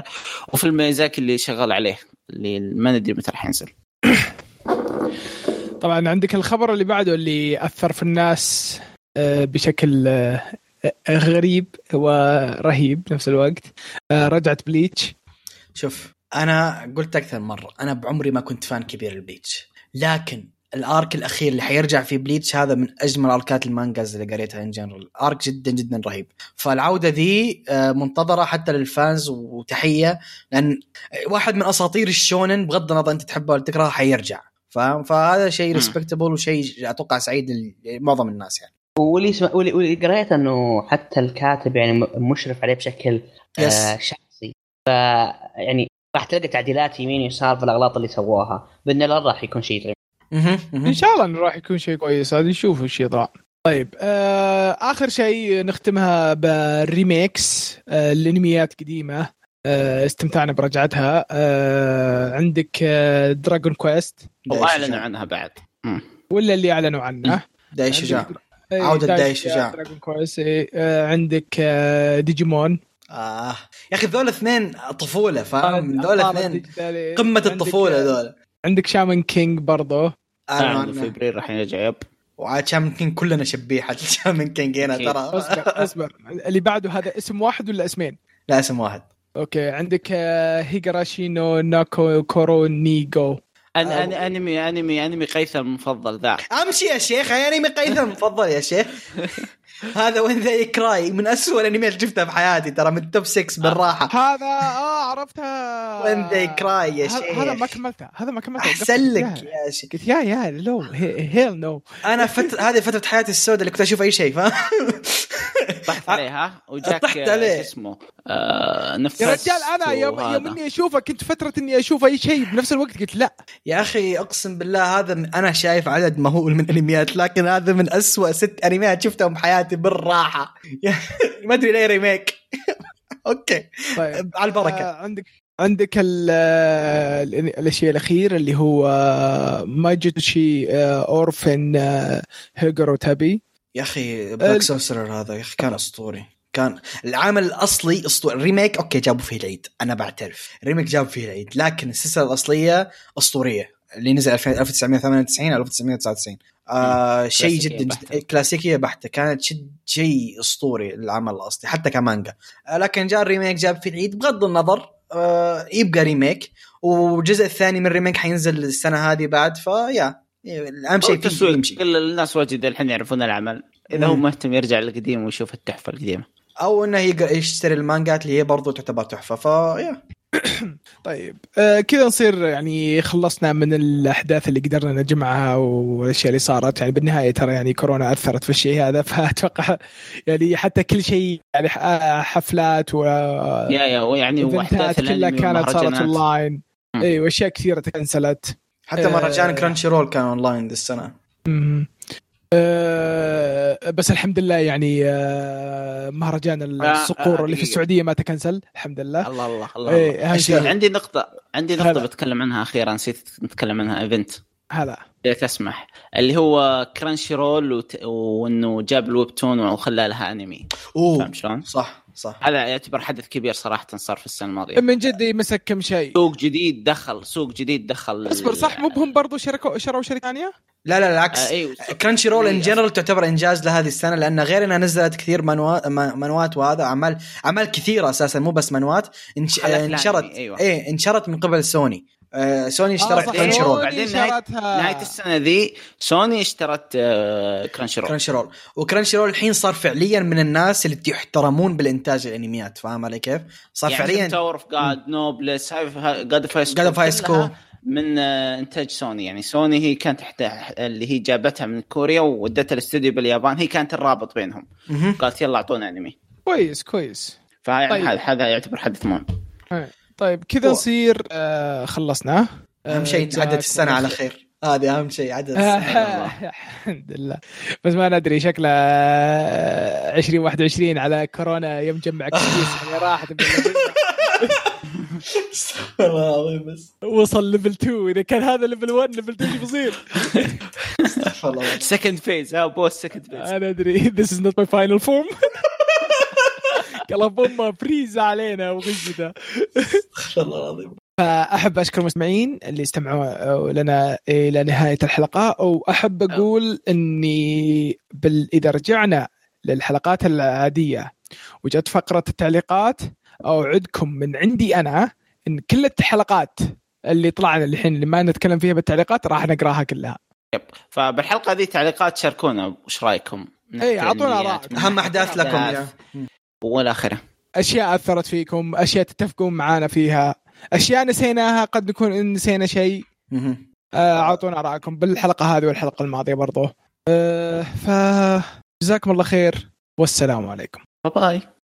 وفيلم ميازاكي اللي شغال عليه اللي ما ندري متى راح ينزل. طبعا عندك الخبر اللي بعده اللي أثر في الناس آه، بشكل آه، غريب ورهيب بنفس الوقت آه، رجعت بليتش. شوف أنا قلت أكثر مرة أنا بعمري ما كنت fan كبير لبليتش. لكن ال arc الاخير اللي حيرجع في بليتش هذا من اجمل arc ات المانجاز اللي قريتها in general arc جدا جدا رهيب فالعودة ذي آه، منتظرة حتى لل fans وتحية لأن واحد من أساطير الشونن بغض النظر أنت تحبه ولا تكرهه حيرجع فاهم فهذا شيء. respectable وشيء أتوقع سعيد لمعظم الناس يعني واللي سم... واللي, واللي قريت إنه حتى الكاتب يعني مشرف عليه بشكل yes. آه شخصي ف يعني راح تلقى تعديلات يمين يسار في الأغلاط اللي سووها بإذن الله راح يكون شيء مهم. إن شاء الله إنه راح يكون شيء كويس هذا نشوف إيش يطلع طيب آه آخر شيء نختمها بال remakes آه الانميات قديمة آه استمتعنا برجعتها آه عندك آه دراجون كويست والله أعلنوا. عنها بعد مم. ولا اللي أعلنوا عنه داعي شجاع إيه، عودة داي شجاع. دراجون كويست إيه، آه عندك آه ديجيمون آه. يا أخي ذول اثنين طفولة فاهم ذول أطارد اثنين. قمة الطفولة ذول عندك شامان كينج برضه أعلنوا اعلنوا عنه. في ابريل راح يرجع يب. وعاد شامن كينج كلنا شبيحه شامن كينج هنا. ترى. أصبر أصبر. اللي بعده هذا اسم واحد ولا اسمين؟ لا اسم واحد. أوكي عندك آه، هيغاراشي نو ناكو كورو نيجو أن أن أنمي أنمي أنمي قيثر المفضل ذا. أمشي يا شيخ من قيثر المفضل يا شيخ. هذا وين ذا كراي من أسوأ الأنميات اللي شفتها في حياتي ترى من التوب 6 بالراحة. هذا آه عرفتها. وين ذا كراي يا شيخ هذا ما كملتها هذا ما كملتها أحسن لك يا شيخ. قلت يا يا لو hell no أنا فترة هذه فترة حياتي السوداء اللي كنت أشوف أي شيء فاهم؟ طحت عليها وجاك طحت آه، عليه. شو اسمه؟ آه نفس يا رجال أنا يوم. يوم إني أشوفه كنت فترة إني أشوف أي شيء بنفس الوقت قلت لا. يا أخي أقسم بالله هذا أنا شايف عدد مهول من انميات لكن هذا من أسوأ ست أنميات شفتهم بحياتي بالراحة. ما أدري ليه remake. okay. طيب. على البركة. آه، عندك عندك ال- آه، الاخير اللي هو آه، Majutsushi آه، Orphen Hagure Tabi يا أخي Black Sorcerer هذا يا أخي كان أسطوري. كان العمل الأصلي أسطوري. ال remake okay جابوا فيه العيد. أنا بعترف. ال remake جابوا فيه العيد. لكن السلسلة الأصلية أسطورية. اللي نزل 2000 1998 أو 1999 آه شيء جدا. جدا كلاسيكية بحتة. كانت شيء أسطوري العمل الأصلي حتى كمانجا. آه لكن جاء ال remake جاب فيه العيد بغض النظر آه يبقى remake. والجزء الثاني من ال remake حينزل السنة هذه بعد فيا اهم شيء فيه تسويق. يمشي. كل الناس واجد الحين يعرفون العمل. إذا هو. مهتم يرجع للقديم ويشوف التحفة القديمة. أو إنه يشتري المانجات اللي هي برضو تعتبر تحفة فيا. طيب آه كذا نصير يعني خلصنا من الأحداث اللي قدرنا نجمعها والأشياء اللي صارت يعني بالنهاية ترى يعني كورونا أثرت في الشيء هذا فأتوقع يعني حتى كل شيء يعني ح- آه، حفلات و يا يا ويعني واحداث كلها كانت صارت اونلاين مم. أيوه اشياء كثيرة تكنسلت حتى آه. مهرجان Crunchyroll كان اونلاين ذي السنة. آه بس الحمد لله يعني آه مهرجان آه، الصقور اللي في. السعودية ما تكنسل الحمد لله. الله الله الله, إيه، الله. عندي نقطة عندي نقطة هلا. بتكلم عنها أخيرا نسيت نتكلم عنها event. هذا إذا تسمح. اللي هو Crunchyroll وت... وإنه جاب ال webtoon وخلى لها أنمي. أوه. فاهم شلون؟ صح صح. هذا يعتبر حدث كبير صراحة صار في السنة الماضية. من جد يمسك كم شيء. سوق جديد دخل سوق جديد دخل اصبر صح؟ مو بهم برضو شركوا شروا شركة ثانية؟ لا لا العكس آه أيوه Crunchyroll in. general تعتبر إنجاز لهذه السنة لأن غير انها نزلت كثير منوات منوات وهذا أعمال أعمال كثيرة أساسا مو بس منوات انش... انشرت أيوة. إيه انشرت من قبل سوني آه سوني اشترت آه، Crunchy صحيح. roll بعدين نهاية-. نهاية السنة ذي سوني اشترت آه Crunchyroll Crunchyroll و Crunchyroll الحين صار فعليا من الناس اللي يحترمون بالإنتاج الأنميات فاهم علي كيف؟ صار يعني فعليا Tower of God Noblesse God of High School. من آه، إنتاج سوني. يعني سوني هي كانت تحت اللي هي جابتها من كوريا وودتها الاستوديو باليابان. هي كانت الرابط بينهم. قالت يلا أعطونا أنمي. كويس كويس. فيعني طيب. هذا يعتبر حدث مهم. طيب كذا نصير آه خلصنا. أهم شيء آه، عدت السنة على خير. هذه أهم شيء عدت آه، السنة. الحمد لله. بس ما ندري شكله آه، 2021 على كورونا يوم جمع كويس يعني راحت والله العظيم بس. وصل level 2 إذا كان هذا level 1 level 2 إيش بيصير؟ استغفر الله. second phase ها boss second phase أنا أدري. this is not my final form قال بومه فريزة علينا ذا استغفر الله العظيم. فأحب أشكر المستمعين اللي استمعوا لنا إلى نهاية الحلقة وأحب أقول إني بال... إذا رجعنا للحلقات العادية وجت فقرة التعليقات أوعدكم من عندي أنا إن كل الحلقات اللي طلعنا الحين اللي ما نتكلم فيها بالتعليقات راح نقراها كلها. فبالحلقة هذه تعليقات شاركونا وش رأيكم؟ إيه، أعطونا أنميات، آراء. أهم أحداث لكم والى آخره. أشياء أثرت فيكم أشياء تتفقون معانا فيها أشياء نسيناها قد نكون نسينا شيء. آه، أعطونا آرائكم بالحلقة هذه والحلقة الماضية برضو. آه، ف جزاكم الله خير والسلام عليكم. باي باي.